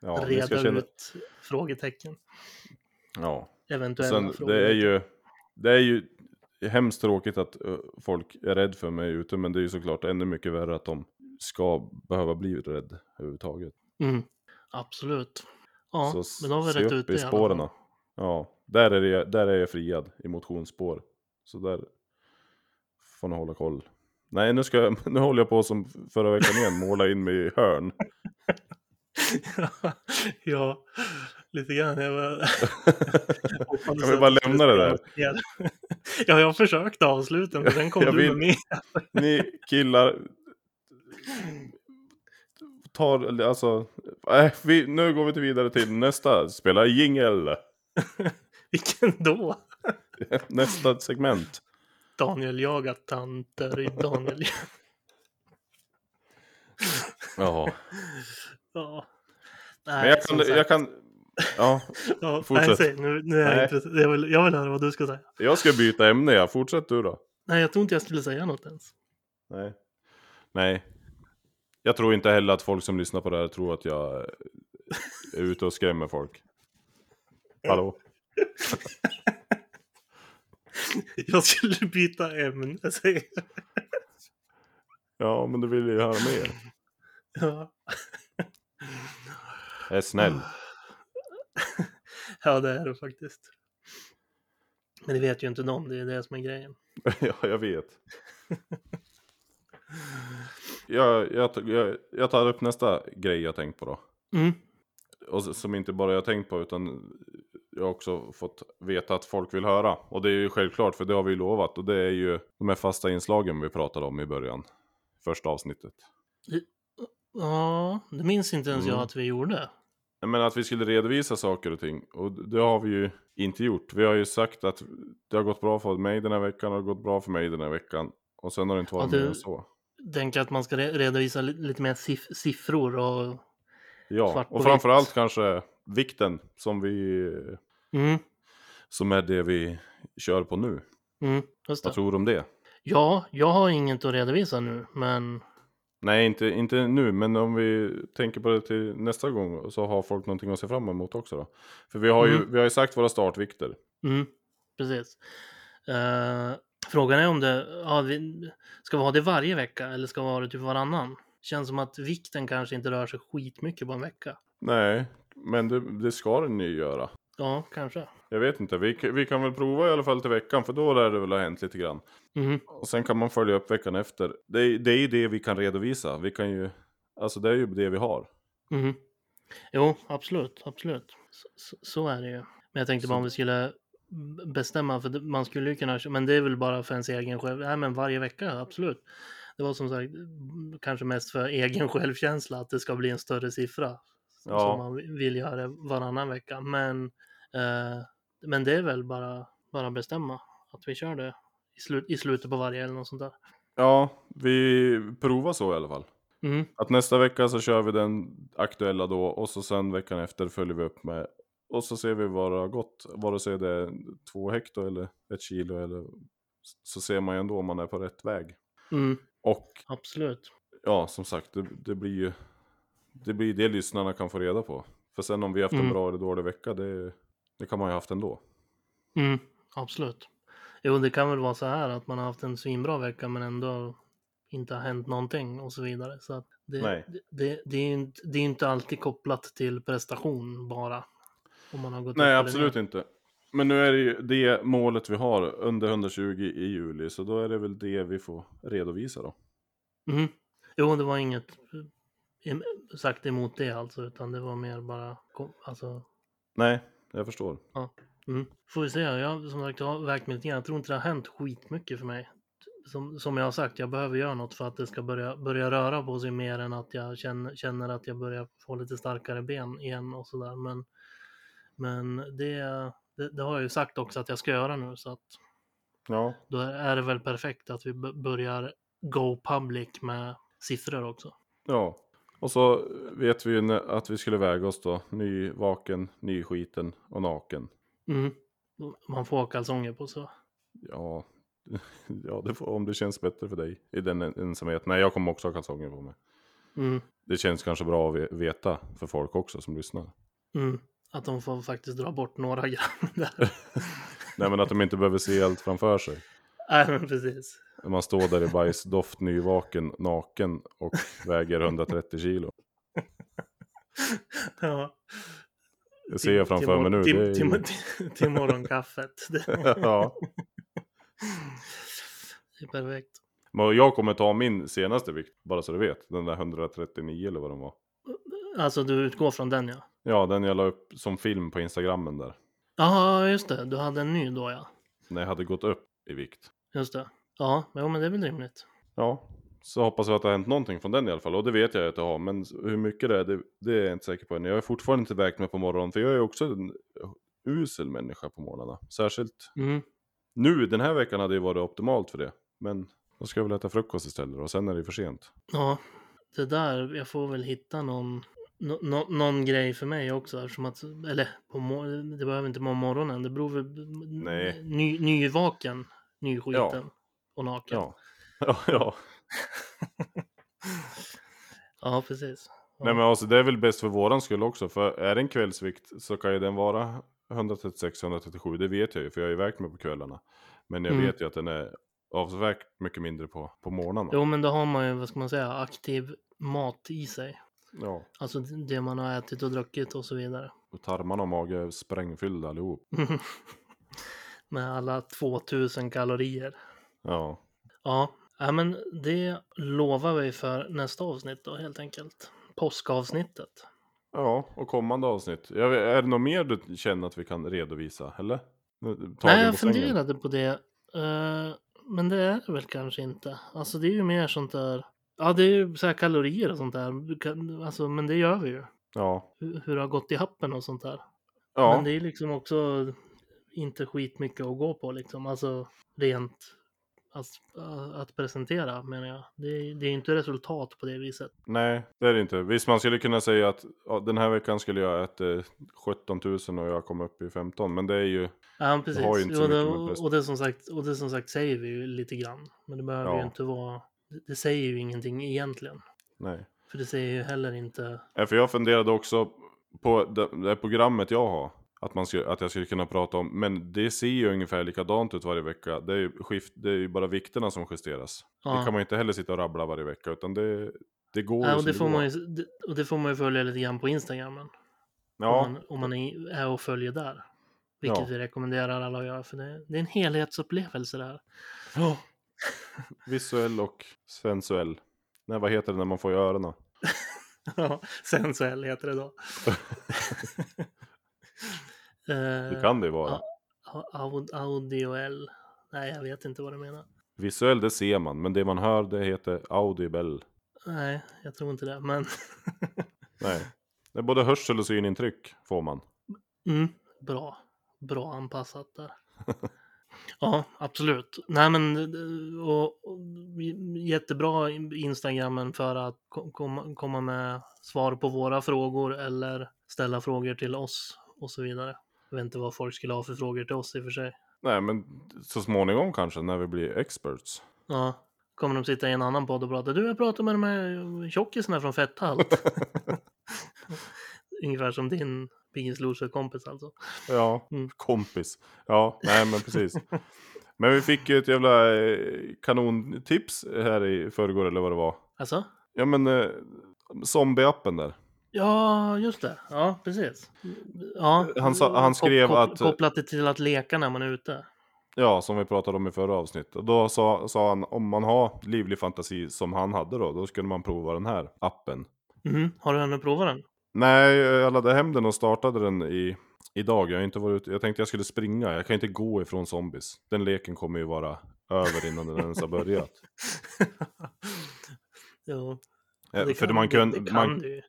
Ja, reda känna... ut frågetecken. Ja. Eventuella Sen, frågor. det är ju... Det är ju hemskt tråkigt att ö, folk är rädd för mig ute, men det är ju såklart ännu mycket värre att de ska behöva bli rädd överhuvudtaget. Mm, absolut. Ja, Så men då har vi rätt upp ut i spåren. Ja, där är, det, där är jag friad i motionsspår. Så där får ni hålla koll. Nej, nu, ska jag, nu håller jag på som förra veckan igen, måla in mig i hörn. ja, lite grann. Jag bara... Kan vi bara lämna det där? ja, jag försökte avsluta, men sen kom Jag du vill- med. Ni killar tar, alltså, äh, vi, nu går vi till vidare till nästa, spela jingel. Vilken då? Nästa segment. Daniel jagar tanter i Daniel. Ja, ja. men Nej, jag som kan, jag kan, ja, Ja, fortsätt. Nej, säg, nu, nu är jag Nej. intresserad. Jag vill, jag vill höra vad du ska säga. jag ska byta ämne, ja. fortsätt du då. Nej, jag tror inte jag skulle säga något ens. Nej. Nej. Jag tror inte heller att folk som lyssnar på det här tror att jag är ute och skrämmer folk. Hallå? Jag skulle byta ämne, säger jag. Ja, men du vill ju höra mer. Ja. Jag är snäll. ja, det är det faktiskt. Men det vet ju inte de, det är det som är grejen. ja, jag vet. Jag, jag, jag, jag tar upp nästa grej jag tänkt på då. Mm. Och som inte bara jag tänkt på utan jag har också fått veta att folk vill höra. Och det är ju självklart för det har vi lovat. Och det är ju de här fasta inslagen vi pratade om i början. Första avsnittet. Ja, det minns inte ens jag Mm. att vi gjorde. Menar att vi skulle redovisa saker och ting. Och det har vi ju inte gjort. Vi har ju sagt att det har gått bra för mig den här veckan och det har gått bra för mig den här veckan. Och sen har det inte varit mer så. Tänker att man ska re- redovisa li- lite mer siff- siffror och... Ja, och framförallt kanske vikten som vi Mm, som är det vi kör på nu. mm. Vad tror du om det? Ja, jag har inget att redovisa nu, men... Nej, inte, inte nu, men om vi tänker på det till nästa gång så har folk någonting att se fram emot också då. För vi har ju, Mm. vi har ju sagt våra startvikter. Mm, precis. Eh, frågan är om det... Ja, vi, ska vi ha det varje vecka eller ska vi ha det typ varannan? Känns som att vikten kanske inte rör sig skitmycket på en vecka. Nej, men det, det ska den ju göra. Ja, kanske. Jag vet inte, vi, vi kan väl prova i alla fall till veckan för då lär det väl ha hänt lite grann. Mhm. Och sen kan man följa upp veckan efter. Det, det är ju det vi kan redovisa. Vi kan ju, alltså det är ju det vi har. Mhm. Jo, absolut, absolut. Så, så, så är det ju. Men jag tänkte Så bara om vi skulle bestämma, för man skulle ju kunna, men det är väl bara för ens egen själv, nej men varje vecka, absolut. Det var som sagt mm, kanske mest för egen självkänsla, att det ska bli en större siffra. Ja. Som man vill göra varannan vecka. Men, men det är väl bara, bara bestämma att vi kör det i, slut, i slutet på varje eller något sånt där. Ja, vi provar så i alla fall. Mm. Att nästa vecka så kör vi den aktuella då och så sen veckan efter följer vi upp med och så ser vi vad det har gått. Vare sig det är två hekto eller ett kilo eller så ser man ju ändå om man är på rätt väg. Mm. Och Absolut. ja, som sagt, det, det blir ju det blir det lyssnarna kan få reda på. För sen om vi haft en Mm. bra eller dålig vecka, det, det kan man ju haft ändå. Mm, absolut. Jo, det kan väl vara så här att man har haft en svinbra vecka men ändå inte har hänt någonting och så vidare. Så det, Nej. det, det, det, är ju inte, det är ju inte alltid kopplat till prestation bara. Om man har gått Nej, absolut inte. Men nu är det ju det målet vi har under 120 i juli, så då är det väl det vi får redovisa då. Mhm. Jo, det var inget sagt emot det alltså, utan det var mer bara, alltså, Nej, jag förstår. mm. får vi se. Jag som sagt har vägt mig lite grann. Jag tror inte det har hänt skitmycket för mig. Som, som jag har sagt, jag behöver göra något för att det ska börja, börja röra på sig mer än att jag känner, känner att jag börjar få lite starkare ben igen och sådär. Men, men det, det, det har jag ju sagt också att jag ska göra nu, så att Ja, då är det väl perfekt att vi börjar go public med siffror också. ja. Och så vet vi ju att vi skulle väga oss då. Nyvaken, nyskiten och naken. Mm. Man får ha kalsonger på så. Ja, ja det får, om det känns bättre för dig i den en- ensamheten. Nej, jag kommer också ha kalsonger på mig. Mm. Det känns kanske bra att ve- veta för folk också som lyssnar. Mm. Att de får faktiskt dra bort några gram där. Nej, men att de inte behöver se allt framför sig. Nej, men precis. Man står där i bajsdoft, nyvaken, naken och väger 130 kilo. Ja. Det ser jag framför mig nu. Till, är till, till, till morgonkaffet. Ja. det är perfekt. Men jag kommer ta min senaste vikt, bara så du vet. Den där 139 eller vad den var. Alltså du utgår från den ja. Ja, den jag la upp som film på Instagrammen där. Ja, just det. Du hade en ny då ja. När jag hade gått upp i vikt. Just det. Ja, jo, men det är väl rimligt. Ja, så hoppas jag att det har hänt någonting från den i alla fall. Och det vet jag att det har. Men hur mycket det är, det, det är jag inte säker på än. Jag har fortfarande inte vägt mig på morgonen. För jag är också en usel människa på morgnarna. Särskilt Mm. nu, den här veckan hade ju varit optimalt för det. Men då ska jag väl äta frukost istället och sen är det för sent. Ja, det där, jag får väl hitta någon, nå- nå- någon grej för mig också. Eftersom att, eller på det behöver inte vara morgonen. Det beror väl, Nej. Ny, nyvaken, nyskiten och naken. Ja, ja, ja. Ja, precis. Ja. Nej men alltså det är väl bäst för våran skull också. För är det en kvällsvikt så kan ju den vara 136-137. Det vet jag ju för jag ju vägt mig på kvällarna. Men jag Mm. vet ju att den är avsevärt mycket mindre på, på morgnarna. Jo, men då har man ju, vad ska man säga, aktiv mat i sig. Ja, Alltså det man har ätit och druckit och så vidare. och tarmarna och mage är sprängfyllda allihop. Med alla 2000 kalorier. Ja, Ja, ja, men det lovar vi för nästa avsnitt då helt enkelt. Påskavsnittet. ja och kommande avsnitt. Jag vet, är det något mer du känner att vi kan redovisa? Eller? Tagen Nej, jag funderade på det. eh, men det är det väl kanske inte. Alltså det är ju mer sånt där. Ja, det är ju så här kalorier och sånt där. Kan- Alltså, men det gör vi ju. Ja, Hur, hur det har gått i happen och sånt där. ja. Men det är liksom också inte skitmycket att gå på liksom. Alltså rent att, att presentera menar jag. Det är, det är inte resultat på det viset. Nej, det är det inte. Visst, man skulle kunna säga att ja, den här veckan skulle jag äta 17 000 och jag kom upp i 15. Men det är ju, Ja, precis. har ju inte så Jo, det, prest- och, det som sagt, och det som sagt säger vi ju lite grann. Men det behöver ju Ja. inte vara... Det, säger ju ingenting egentligen. nej. För det säger ju heller inte... Ja, för jag funderade också på det, det programmet jag har. Att, man skulle, att jag skulle kunna prata om. Men det ser ju ungefär likadant ut varje vecka. Det är ju, skift, det är ju bara vikterna som justeras. Det Ja. kan man ju inte heller sitta och rabbla varje vecka. Utan det, det går Ja, och, det får går. man ju, det, och det får man ju följa lite grann på Instagramen. Ja, Om man, om man är och följer där. Vilket Ja. vi rekommenderar alla att göra, för det, det är en helhetsupplevelse det här. Visuell och sensuell. Nej, vad heter det när man får i öronen? Ja, sensuell heter det då. Det Eh, kan det ju vara. ja. au- aud- Audioell. Nej, jag vet inte vad du menar. Visuell, det ser man. Men det man hör, det heter audible. Nej, jag tror inte det. Men Nej. Det är både hörsel och synintryck får man. mm, bra. Bra anpassat där. Ja, absolut. Nej, men eh, och, och, jättebra Instagrammen för att ko- komma, komma med svar på våra frågor eller ställa frågor till oss och så vidare. Jag vet inte vad folk skulle ha för frågor till oss i och för sig. Nej, men så småningom kanske när vi blir experts. Ja, kommer de sitta i en annan podd och prata. Du, jag pratade med de här tjockisarna från Fetthalt. Ungefär som din Biggest Loser-kompis alltså. Ja, Mm. kompis. Ja, nej men precis. Men vi fick ju ett jävla eh, kanontips här i förrgår eller vad det var. Alltså? Ja men eh, zombie-appen där. Ja, just det. Ja, precis. Ja, Han sa- han skrev att- Kopplat det till att leka när man är ute. Ja, som vi pratade om i förra avsnittet. Och då sa, sa han om man har livlig fantasi som han hade då, då skulle man prova den här appen. Mhm. Har du hunnit prova den? Nej, jag laddade hem den och startade den i, idag. Jag har inte varit ute. Jag tänkte jag skulle springa. Jag kan inte gå ifrån zombies. Den leken kommer ju vara över innan den ens har börjat. jo, Eh, det För kan, man, kunde, det, det kan man, du.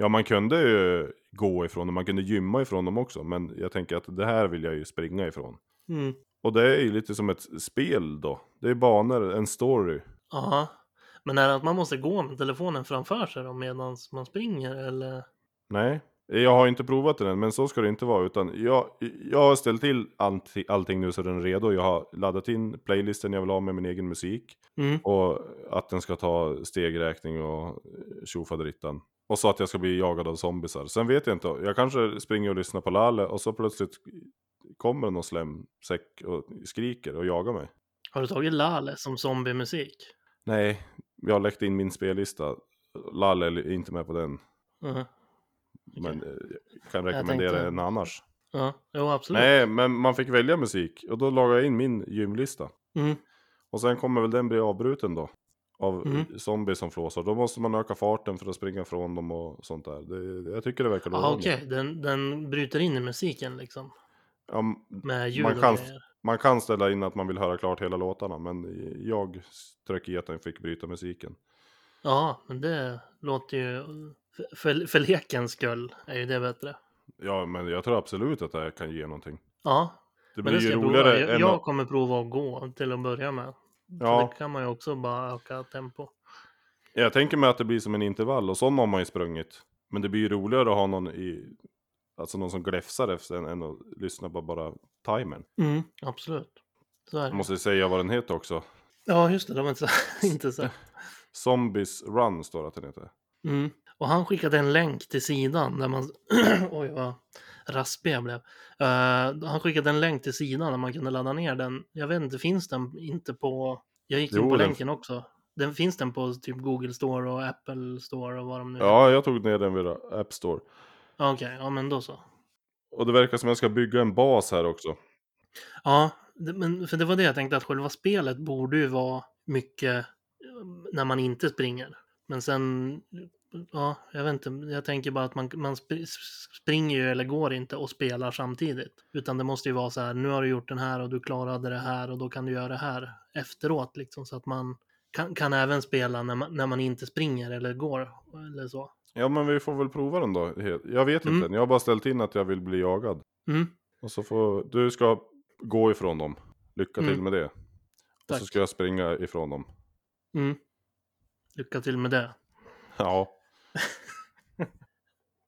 Ja, man kunde ju gå ifrån dem, man kunde gymma ifrån dem också. Men jag tänker att det här vill jag ju springa ifrån. Mm. Och det är ju lite som ett spel då. Det är banor, en story. Ja, men är det att man måste gå med telefonen framför sig då medan man springer eller? Nej, jag har inte provat den men så ska det inte vara. Utan jag, jag har ställt till allting, allting nu så den är redo. Jag har laddat in playlisten jag vill ha med min egen musik. Mm. Och att den ska ta stegräkning och tjofaderittan. Och så att jag ska bli jagad av zombisar. Sen vet jag inte, jag kanske springer och lyssnar på Lalle och så plötsligt kommer någon slemsäck och skriker och jagar mig. Har du tagit Lale som zombiemusik? Nej, jag har läckt in min spellista. Lalle är inte med på den. Mhm. Men eh, jag kan rekommendera tänkte- en annars. Ja, jo absolut. Nej, men man fick välja musik och då lagade jag in min gymlista. Mm. Och sen kommer väl den bli avbruten då. Av Mm. zombies som flåsar. Då måste man öka farten för att springa från dem och sånt där. Det, jag tycker det verkar lovande. okej. Den, den bryter in i musiken liksom. Ja, Med ljud Man och kan- grejer. man kan ställa in att man vill höra klart hela låtarna. Men jag strök i att den fick bryta musiken. Ja, men det låter ju... För, för, lekens skull är ju det bättre. Ja, men jag tror absolut att det här kan ge någonting. Ja, Det men blir det ska ju jag roligare Jag, jag att... kommer prova att gå till att börja med. Så Ja. det kan man ju också bara öka tempo. Jag tänker mig att det blir som en intervall och sån har man ju sprungit. Men det blir ju roligare att ha någon i... Alltså någon som gläfsar efter en än att lyssna på bara timern. Mm, absolut. Jag måste säga vad den heter också. Ja, just det. Det var inte så. inte så. Zombies Run står det att den heter. Mm. Och han skickade en länk till sidan där man... Oj, vad raspig jag blev. Eh, han skickade en länk till sidan där man kunde ladda ner den. Jag vet inte, finns den inte på... Jag gick in Jo, på den- länken också. Den finns den på typ Google Store och Apple Store och vad de nu Ja, jag tog ner den vid App Store. Okej, ja men då så. Och det verkar som att jag ska bygga en bas här också. Ja, det, men för det var det jag tänkte att själva spelet borde ju vara mycket eh, när man inte springer. Men sen, ja, jag vet inte, jag tänker bara att man, man sp- springer ju eller går inte och spelar samtidigt. Utan det måste ju vara så här, nu har du gjort den här och du klarade det här och då kan du göra det här efteråt liksom. Så att man kan, kan även spela när man, när man inte springer eller går eller så. Ja, men vi får väl prova den då. Jag vet inte, Mm. jag har bara ställt in att jag vill bli jagad. Mm, Och så får du ska gå ifrån dem. Lycka till Mm. med det. Och så Tack. ska jag springa ifrån dem. mm. Lycka till med det. Ja,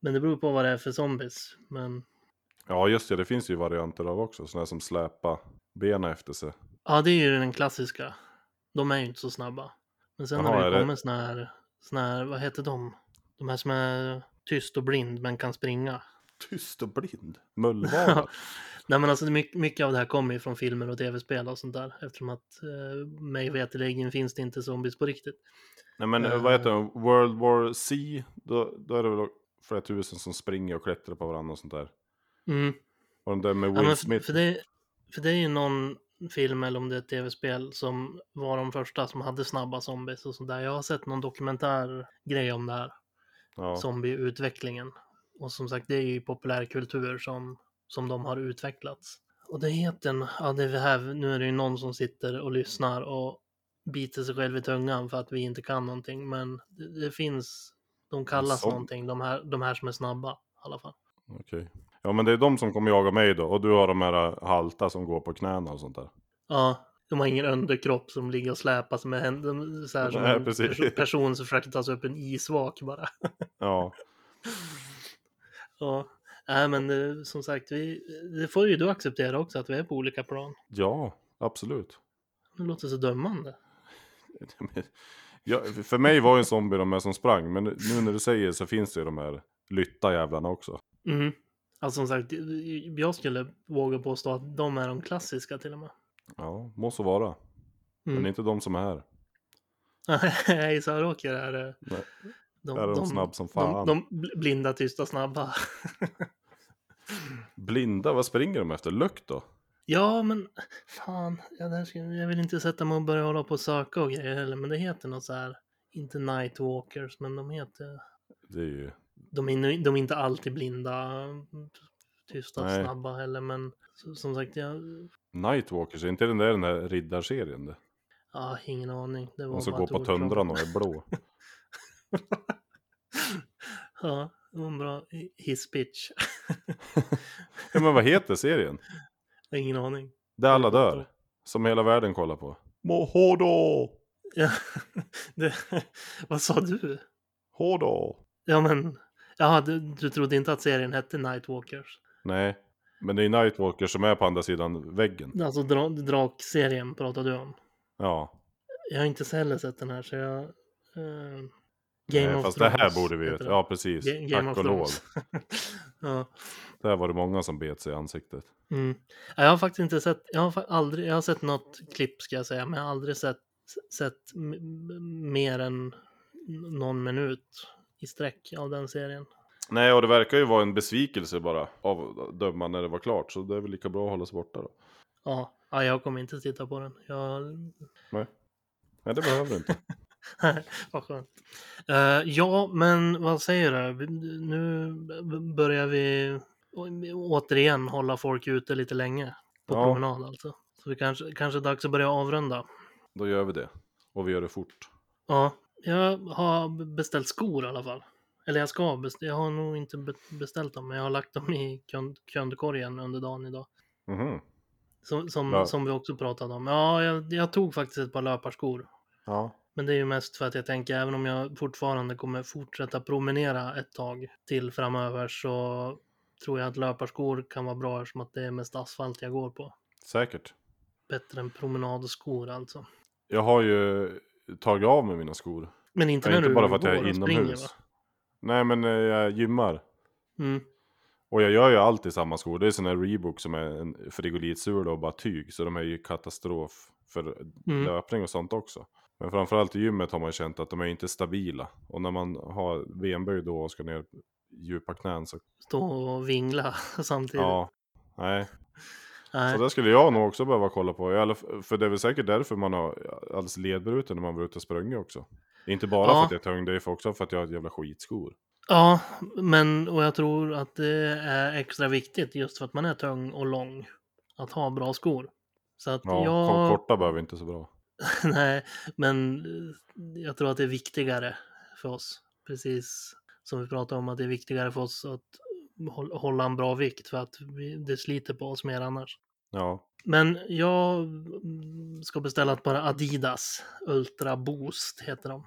Men det beror på vad det är för zombies. Men ja just det, det finns ju varianter av också. Sådana som släpar benen efter sig. Ja, det är ju den klassiska. De är ju inte så snabba. Men sen Jaha, har det ju det- kommit såna här, såna här, vad heter de? De här som är tyst och blind men kan springa. Tyst och blind. Mullvarar. Nej men alltså mycket, mycket av det här kommer ju från filmer och tv-spel och sånt där. Eftersom att eh, mig veterligen finns det inte zombies på riktigt. Nej men Eh. vad heter det? World War C? Då, då är det väl flera tusen som springer och klättrar på varandra och sånt där. Mm. Och den där med Ja, Will för, Smith. för, det, för det är ju någon film eller om det är ett tv-spel som var de första som hade snabba zombies och sådär. Jag har sett någon dokumentärgrej om det här, Ja. zombieutvecklingen. Och som sagt, det är ju populärkultur som, som de har utvecklats. Och det heter, en- ja det är här, nu är det ju någon som sitter och lyssnar och biter sig själv i tungan för att vi inte kan någonting. Men det, det finns, de kallas Som- någonting, de här, de här som är snabba i alla fall. Okej. Ja men det är de som kommer jaga mig då. Och du har de här äh, halta som går på knäna och sånt där. Ja, de har ingen underkropp som ligger och släpas med händerna. Så här som en precis. perso- person som försöker ta sig upp en isvak bara. Ja. Ja, nej men det, som sagt, vi, det får ju du acceptera också att vi är på olika plan. Ja, absolut. Det låter så dömande. Ja, för mig var ju en zombie de här som sprang. Men nu när du säger så finns det ju de här lytta jävlarna också. Mm. Alltså som sagt, jag skulle våga påstå att de är de klassiska till och med. Ja, må så vara. Men Mm. inte de som är här. Nej, i Söråker är det... Nej. De, är de snabb som fan. De, de bl- blinda, tysta, snabba. Blinda, vad springer de efter? Lukt då? Ja, men fan, ja, där ska, jag vill inte sätta mig och börja hålla på och söka och grejer heller, men det heter något så här, inte Nightwalkers, men de heter, Det är ju... de är, de är inte alltid blinda, tysta, Nej. snabba heller, men som sagt, jag Nightwalkers, är inte den där den där riddarserien? Det? ja, ingen aning. Det var De som går på tundran och är blå. Ja, det var en bra hisspitch. ja, men vad heter serien? Jag har ingen aning. Där alla dör. Som hela världen kollar på. Mohodo! Ja, det, vad sa du? Hodo! Ja, men, ja, du, du trodde inte att serien hette Nightwalkers? Nej, men det är Nightwalkers som är på andra sidan väggen. Alltså dra, drakserien pratade du om. Ja, Jag har inte heller sett den här så jag... eh, Game Nej, of fast Thrones det här borde vi den. Ja, precis. Ga- Game Tack of och lov. Ja. Där var det många som bet sig i ansiktet. Mm. Ja, Jag har faktiskt inte sett, jag har aldrig, jag har sett något klipp ska jag säga, men jag har aldrig sett, sett mer än någon minut i sträck av den serien. Nej, och det verkar ju vara en besvikelse bara av döma när det var klart. Så det är väl lika bra att hålla sig borta då. Ja, ja jag kommer inte titta på den. Jag... Nej, Nej det behöver du inte. vad skönt. Eh, ja, men vad säger du? Nu börjar vi återigen hålla folk ute lite länge på Ja. promenad alltså. Så det kanske, kanske är dags att börja avrunda. Då gör vi det. Och vi gör det fort. Ja, jag har beställt skor i alla fall. Eller jag ska beställa, jag har nog inte be- beställt dem, men jag har lagt dem i kund- kundkorgen under dagen idag. Mhm. Som, som, Ja. som vi också pratade om. Ja, jag, jag tog faktiskt ett par löparskor. Ja. Men det är ju mest för att jag tänker, även om jag fortfarande kommer fortsätta promenera ett tag till framöver så tror jag att löparskor kan vara bra eftersom att det är mest asfalt jag går på. Säkert. Bättre än promenadskor alltså. Jag har ju tagit av mig mina skor. Men inte när inte du bara för att jag är och springer inomhus. va? Nej, men eh, jag gymmar. Mm. Och jag gör ju alltid samma skor. Det är såna här Reebok som är en frigolitsula och bara tyg. Så de är ju katastrof för Mm. löpning och sånt också. Men framförallt i gymmet har man känt att de är inte stabila. Och när man har benböj då och ska ner djupa knän så Stå och vingla samtidigt. ja. Nej, Nej. så det skulle jag nog också behöva kolla på. För det är väl säkert därför man har alldeles ledbruten när man var ute och sprungit också. Inte bara Ja. för att jag är tung, det är också för att jag har ett jävla skitskor. Ja, men och jag tror att det är extra viktigt just för att man är tung och lång. Att ha bra skor. Så att Ja, jag... korta behöver inte så bra. Nej, men eh, jag tror att det är viktigare för oss. Precis som vi pratade om att det är viktigare för oss att håll- hålla en bra vikt för att det sliter på oss mer annars. Ja, Men jag mm, ska beställa ett par Adidas Ultra Boost heter de.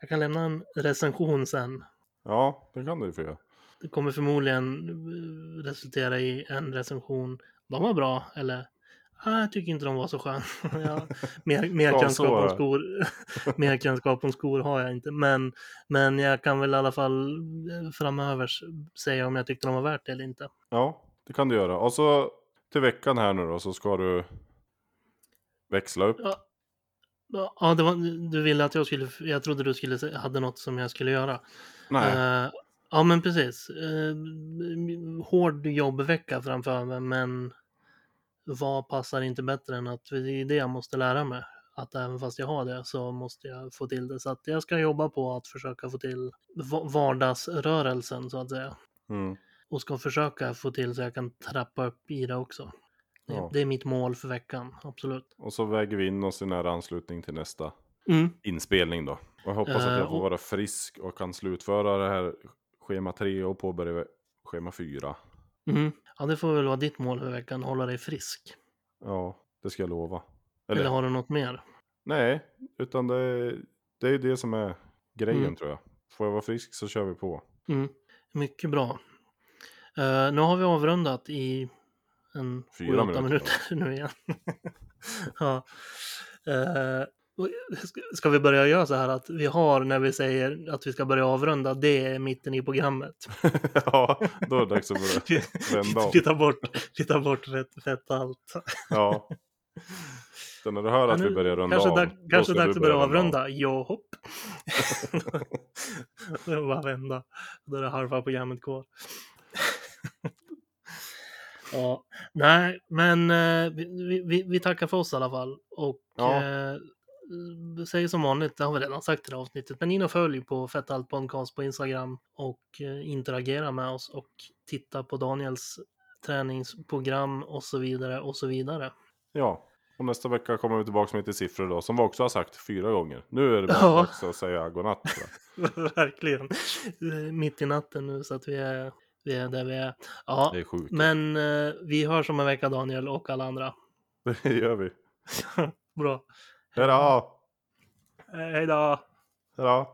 Jag kan lämna en recension sen. ja det kan du ju få göra. Det kommer förmodligen eh, resultera i en recension. De var bra eller ah, jag tycker inte de var så sköna. Ja, mer, mer, kunskap om skor, mer kunskap om skor har jag inte. Men, men jag kan väl i alla fall eh, framöver säga om jag tyckte de var värt det eller inte. Ja, det kan du göra. Och så till veckan här nu då så ska du växla upp. Ja, ja det var, du ville att jag skulle, jag trodde du skulle, hade något som jag skulle göra. Nej, Eh, Ja, men precis. Eh, hård jobbvecka framför mig, men vad passar inte bättre än att det är det jag måste lära mig. Att även fast jag har det så måste jag få till det. Så att jag ska jobba på att försöka få till va- vardagsrörelsen så att säga. Mm. Och ska försöka få till så jag kan trappa upp i det också. Det, Ja. det är mitt mål för veckan, absolut. Och så väger vi in oss i nära anslutning till nästa Mm. inspelning då. Och jag hoppas att Eh, jag får vara frisk och kan slutföra det här schema 3 och påbörja schema 4. Mm. Ja, det får väl vara ditt mål för veckan, hålla dig frisk. Ja, det ska jag lova. Eller, Eller, har du något mer? nej, utan det, det är det som är grejen Mm. tror jag. Får jag vara frisk så kör vi på. Mm. Mycket bra. Eh, nu har vi avrundat i en Fyra 7-8 minuter, minuter nu igen. ja. Och ska- vi börja göra så här att vi har när vi säger att vi ska börja avrunda, det är mitten i programmet. ja, då är det dags att börja vända om. vi tar bort, vi tar bort rätt, rätt allt. Ja. Så när du hör att nu vi börjar runda kanske av. dag, då kanske dags att börja runda av. avrunda. Jo, hopp. det är bara vända. Då är det halva programmet kvar. ja, nej, men eh, vi, vi, vi tackar för oss i alla fall. Och Ja. eh, säger som vanligt, det har vi redan sagt i det här avsnittet, men in och följ på Fett Allt Podcast på Instagram och eh, interagera med oss och titta på Daniels träningsprogram och så vidare och så vidare. Ja, och nästa vecka kommer vi tillbaka med lite siffror då, som vi också har sagt fyra gånger. Nu är det bara Ja. dags att säga godnatt. Verkligen. Mitt i natten nu så att vi är, vi är där vi är. Ja, Det är sjukt. men eh, vi hörs om en vecka Daniel och alla andra. Det gör vi. Bra. Hejdå! Hej då! Hejdå!